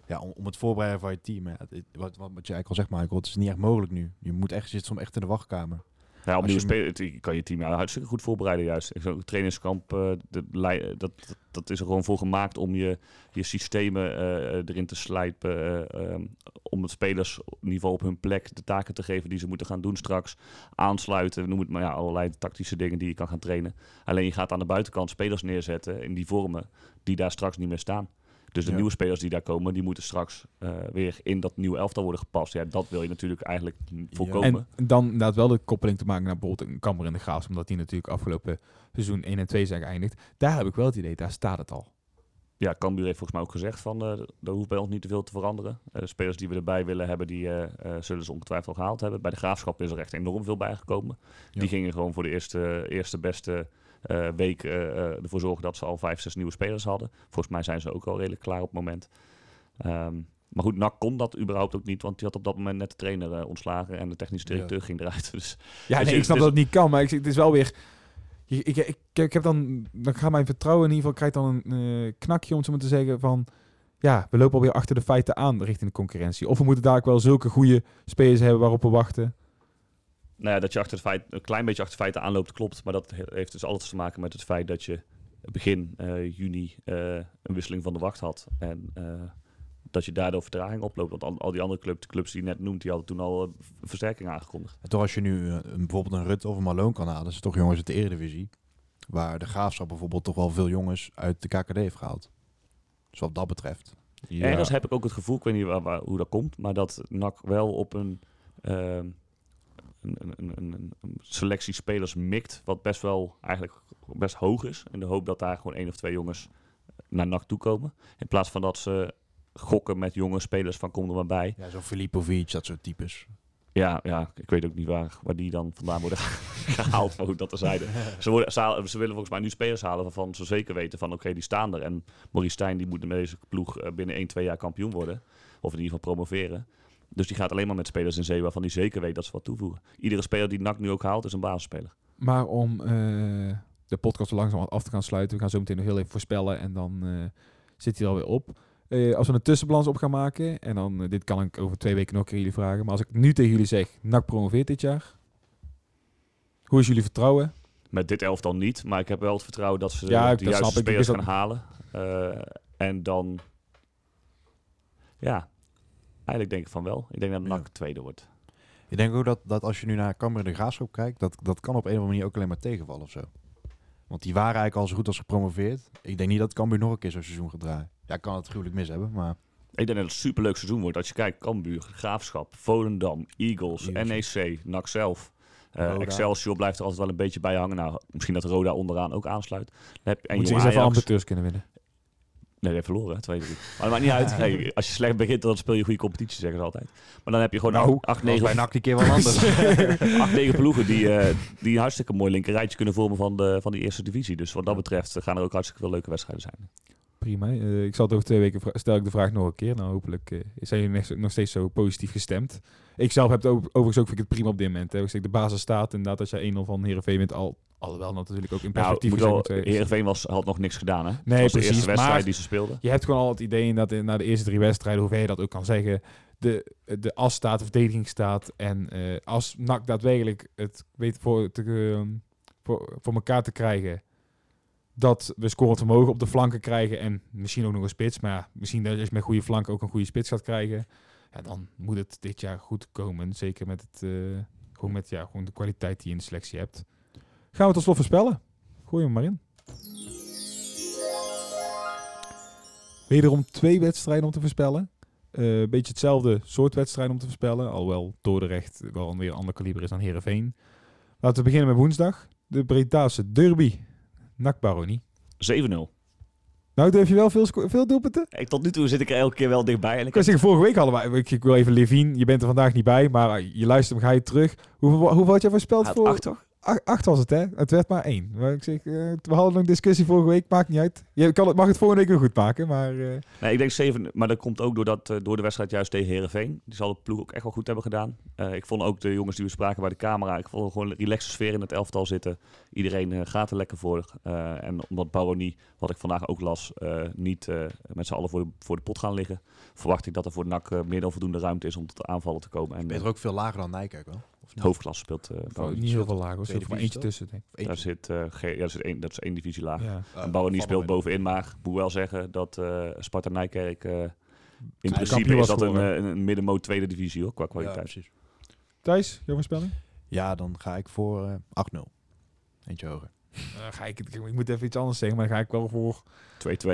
ja, om, om het voorbereiden van je team. Het- wat, wat, wat je eigenlijk al zegt, Michael, het is niet echt mogelijk nu. Je moet echt, je zit soms echt in de wachtkamer. Ja, opnieuw spelen, het- je kan je team ja, hartstikke goed voorbereiden juist. Zo'n trainingskamp, eh, de, lei- dat, dat, dat is er gewoon voor gemaakt om je, je systemen eh, erin te slijpen. eh, ehm, om spelers ieder geval op hun plek de taken te geven die ze moeten gaan doen straks. Aansluiten, noem het maar ja, allerlei tactische dingen die je kan gaan trainen. Alleen je gaat aan de buitenkant spelers neerzetten in die vormen die daar straks niet meer staan. Dus de Ja. nieuwe spelers die daar komen, die moeten straks eh, weer in dat nieuwe elftal worden gepast. Ja, dat wil je natuurlijk eigenlijk voorkomen. En dan inderdaad wel de koppeling te maken naar bijvoorbeeld een Kammer in de Graafs. Omdat die natuurlijk afgelopen seizoen 1 en 2 zijn geëindigd. Daar heb ik wel het idee, daar staat het al. Ja, Cambuur heeft volgens mij ook gezegd van eh er hoeft bij ons niet te veel te veranderen. Eh, de spelers die we erbij willen hebben, die eh, zullen ze ongetwijfeld al gehaald hebben. Bij de Graafschap is er echt enorm veel bijgekomen. Ja. Die gingen gewoon voor de eerste, eerste beste week ervoor zorgen dat ze al vijf, zes nieuwe spelers hadden. Volgens mij zijn ze ook al redelijk klaar op het moment. Ehm, maar goed, NAC kon dat überhaupt ook niet, want die had op dat moment net de trainer ontslagen en de technische directeur ging eruit. Dus Ja, Dus nee, ik snap dus- dat het niet kan, maar ik, het is wel weer... Ik, ik, ik, heb dan... Dan gaat mijn vertrouwen in ieder geval... krijgt dan een eh, knakje, om zo maar te zeggen, van... Ja, we lopen alweer achter de feiten aan richting de concurrentie. Of we moeten daar ook wel zulke goede spelers hebben waarop we wachten. Nou ja, dat je achter het feit, een klein beetje achter de feiten aanloopt, klopt. Maar dat he- heeft dus alles te maken met het feit dat je begin eh, juni eh, een wisseling van de wacht had. En dat je daardoor vertraging oploopt. Want al, al die andere clubs, de clubs die je net noemt, die hadden toen al v- versterking aangekondigd. En toch als je nu eh, een, bijvoorbeeld een Rut of een Malone kan halen, is het toch jongens uit de Eredivisie. Waar de Graafschap bijvoorbeeld toch wel veel jongens uit de KKD heeft gehaald. Dus wat dat betreft. Ergens heb ik ook het gevoel, ik weet niet waar, waar- hoe dat komt, maar dat NAC wel op een, ehm, een, een, een, een, een selectie spelers mikt, wat best wel eigenlijk best hoog is. In de hoop dat daar gewoon één of twee jongens naar NAC toe komen. In plaats van dat ze gokken met jonge spelers van kom er maar bij. Ja, zo'n Filipovic, dat soort types. Ja, ja, ik weet ook niet waar, waar die dan vandaan worden gehaald, maar goed dat er zeiden. Ze, worden, ze, willen volgens mij nu spelers halen waarvan ze zeker weten van oké, die staan er. En Maurice Stijn die moet met deze ploeg eh, binnen 1, 2 jaar kampioen worden. Of in ieder geval promoveren. Dus die gaat alleen maar met spelers in zee waarvan hij zeker weet dat ze wat toevoegen. Iedere speler die NAC nu ook haalt is een basisspeler. Maar om eh, de podcast zo langzaam af te gaan sluiten... we gaan zo meteen nog heel even voorspellen en dan eh, zit hij er alweer op. Eh, als we een tussenbalans op gaan maken... en dan, eh, dit kan ik over twee weken nog een keer jullie vragen... maar als ik nu tegen jullie zeg, NAC promoveert dit jaar... hoe is jullie vertrouwen? Met dit elftal niet, maar ik heb wel het vertrouwen dat ze Ja, de dat juiste spelers gaan halen. Eh, en dan... Ja, eigenlijk denk ik van wel. Ik denk dat Ja. NAC tweede wordt. Ik denk ook dat, dat als je nu naar Cambuur en de Graafschap kijkt, dat, dat kan op een of andere manier ook alleen maar tegenvallen of zo. Want die waren eigenlijk al zo goed als gepromoveerd. Ik denk niet dat Cambuur nog een keer zo'n seizoen gaat draaien. Ja, kan het gruwelijk mis hebben, maar... Ik denk dat het een superleuk seizoen wordt. Als je kijkt, Cambuur, Graafschap, Volendam, Eagles, Eagles. NEC, NAC zelf. Eh. Excelsior blijft er altijd wel een beetje bij hangen. Nou, misschien dat Roda onderaan ook aansluit. Dan heb, en Moet je eens even amateurs kunnen winnen. Nee, die verloren, hè, 2 3 Maar dat maakt niet uit. Hey, als je slecht begint, dan speel je goede competitie, zeggen ze altijd. Maar dan heb je gewoon Nou, 8, Bij 9, NAC die keer wel anders. 8, 9 ploegen die, eh, die een hartstikke mooi linkerrijtje kunnen vormen van de, van die eerste divisie. Dus wat dat betreft eh, gaan er ook hartstikke veel leuke wedstrijden zijn. Prima. Eh, ik zal het over twee weken stel ik de vraag nog een keer. Nou, hopelijk eh, zijn jullie nog- steeds zo positief gestemd. Ik zelf heb het over- overigens ook vind ik het prima op dit moment. Hè. Ik zeg, de basis staat inderdaad als je 1-0 van Heerenveen wint. Al, alhoewel natuurlijk ook in Nou, perspectief moet wel, zeggen- Heerenveen was, had nog niks gedaan, hè? Nee, was de precies, eerste wedstrijd maar- die ze speelden. Je hebt gewoon al het idee dat in, na de eerste drie wedstrijden, hoe ver je dat ook kan zeggen, de, de as staat, de verdediging staat. En eh, als NAC daadwerkelijk het weet voor, te, voor, voor elkaar te krijgen, dat we scorend vermogen op de flanken krijgen en misschien ook nog een spits. Maar ja, misschien dat je met goede flanken ook een goede spits gaat krijgen. Ja, dan moet het dit jaar goed komen. Zeker met, het, eh, gewoon met ja, gewoon de kwaliteit die je in de selectie hebt. Gaan we tot slot voorspellen. Gooi hem maar in. Wederom twee wedstrijden om te voorspellen. Eh, Een beetje hetzelfde soort wedstrijden om te voorspellen. Alhoewel Dordrecht wel weer een ander kaliber is dan Heerenveen. Laten we beginnen met woensdag. De Bredaanse derby. NAC Baronie. 7-0. Nou, durf je wel veel, veel doelpunten? Ik, tot nu toe zit ik er elke keer wel dichtbij. En ik Ik kan zeggen, vorige week hadden we... Ik, ik wil even Levine, je bent er vandaag niet bij, maar je luistert hem, ga je terug. Hoeveel, hoeveel had jij voorspeld had voor? acht, toch? Ach- acht was het, hè? Het werd maar één. Maar ik zeg, eh, we hadden nog een discussie vorige week, maakt niet uit. Je kan het, mag het volgende week weer goed maken, maar... eh, Nee, ik denk 7, maar dat komt ook doordat, eh, door de wedstrijd juist tegen Herenveen. Die zal de ploeg ook echt wel goed hebben gedaan. Eh, ik vond ook de jongens die we spraken bij de camera, ik vond gewoon een relaxe sfeer in het elftal zitten. Iedereen eh, gaat er lekker voor. Eh, en omdat Baronie, wat ik vandaag ook las, eh, niet eh, met z'n allen voor de, voor de pot gaan liggen, verwacht ik dat er voor NAC meer dan voldoende ruimte is om tot aanvallen te komen. En Ben je eh, er ook veel lager dan Nijkerk wel? Of de niet? hoofdklasse speelt eh Baronie. niet heel veel lager. Er zit er maar eentje tussen, denk ik. Daar zit, eh, geen- ja, dat, is één, dat is één divisie laag. Ja. Uh, En Baronie van speelt bovenin, maar ik moet wel zeggen dat eh Sparta Nijkerk... eh, in principe is was dat een, eh, een, een middenmoot tweede divisie hoor, qua kwaliteit. Thijs, jouw voorspelling? Ja, dan ga ik voor eh 8-0. Eentje hoger. Dan ga ik, ik moet even iets anders zeggen, maar dan ga ik wel voor... 2-2.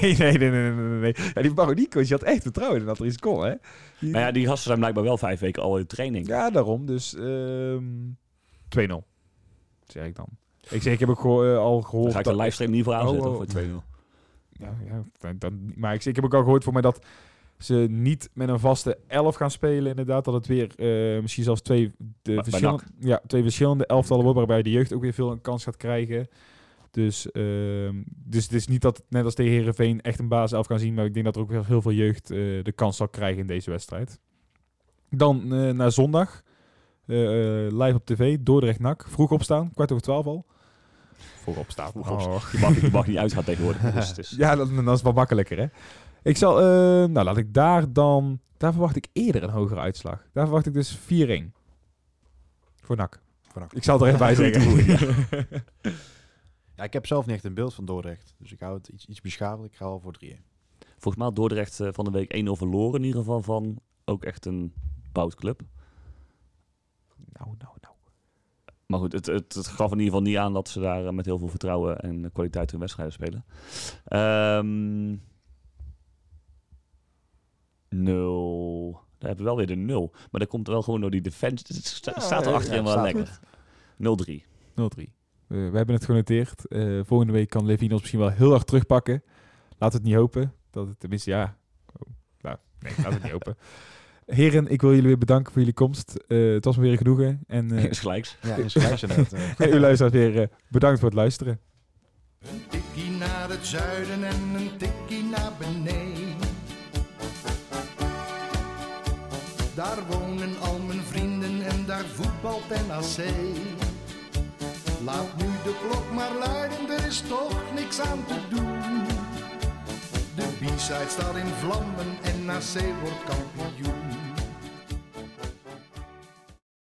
nee, nee, nee, nee, nee. Ja, die Baronie-coach die had echt vertrouwen in dat er iets kon, hè? Die- Maar ja, die gasten zijn blijkbaar wel vijf weken al in training. Ja, daarom. Dus ehm 2-0. Zeg ik dan. Ik zeg, ik heb ook geho- eh, al Dan gehoord... ga ik de livestream niet voor aanzetten Oh, oh. voor 2-0. Ja, ja dan, dan- maar ik, zeg, ik heb ook al gehoord voor mij dat ze niet met een vaste elf gaan spelen. Inderdaad, dat het weer eh, misschien zelfs twee, de bij verschillende, ja, twee verschillende elftallen wordt, waarbij de jeugd ook weer veel een kans gaat krijgen. Dus, ehm, dus het is niet dat het net als tegen Herenveen echt een basiself kan zien, maar ik denk dat er ook weer heel veel jeugd eh, de kans zal krijgen in deze wedstrijd. Dan eh, naar zondag. live op tv, Dordrecht NAC. Vroeg opstaan, kwart over twaalf al. Vroeg opstaan. Vroeg opstaan. Oh. Je mag, je mag niet uitgaan tegenwoordig. Dus het is, Ja, dat, dat is wel makkelijker, hè? Ik zal, ehm, nou laat ik daar dan, daar verwacht ik eerder een hogere uitslag. Daar verwacht ik dus 4-1. Voor NAC. Voor Ik zal er even bij zeggen. ja, ik heb zelf niet echt een beeld van Dordrecht. Dus ik hou het iets, iets beschaafd. Ik ga al voor 3-1. Volgens mij Dordrecht eh, van de week 1-0 verloren in ieder geval van ook echt een boutclub. Nou, nou, nou. Maar goed, het, het, het, gaf in ieder geval niet aan dat ze daar eh, met heel veel vertrouwen en kwaliteit hun wedstrijden spelen. Um, 0. Daar hebben we wel weer de 0. Maar dat komt wel gewoon door die defense. Het staat er achterin ja, wel lekker. 0-3. 0-3. Eh, we hebben het genoteerd. Uh, volgende week kan Levine ons misschien wel heel erg terugpakken. Laat het niet hopen. Dat het tenminste, ja. Oh, nou, nee, laat het niet hopen. Heren, ik wil jullie weer bedanken voor jullie komst. Uh, het was me weer een genoegen. En, uh, is. Ja, is en u luisteraars weer bedankt voor het luisteren. Een tikkie naar het zuiden en een tikkie naar beneden. NAC. Laat nu de klok maar luiden, er is toch niks aan te doen. De B-side staat in vlammen en NAC wordt kampioen.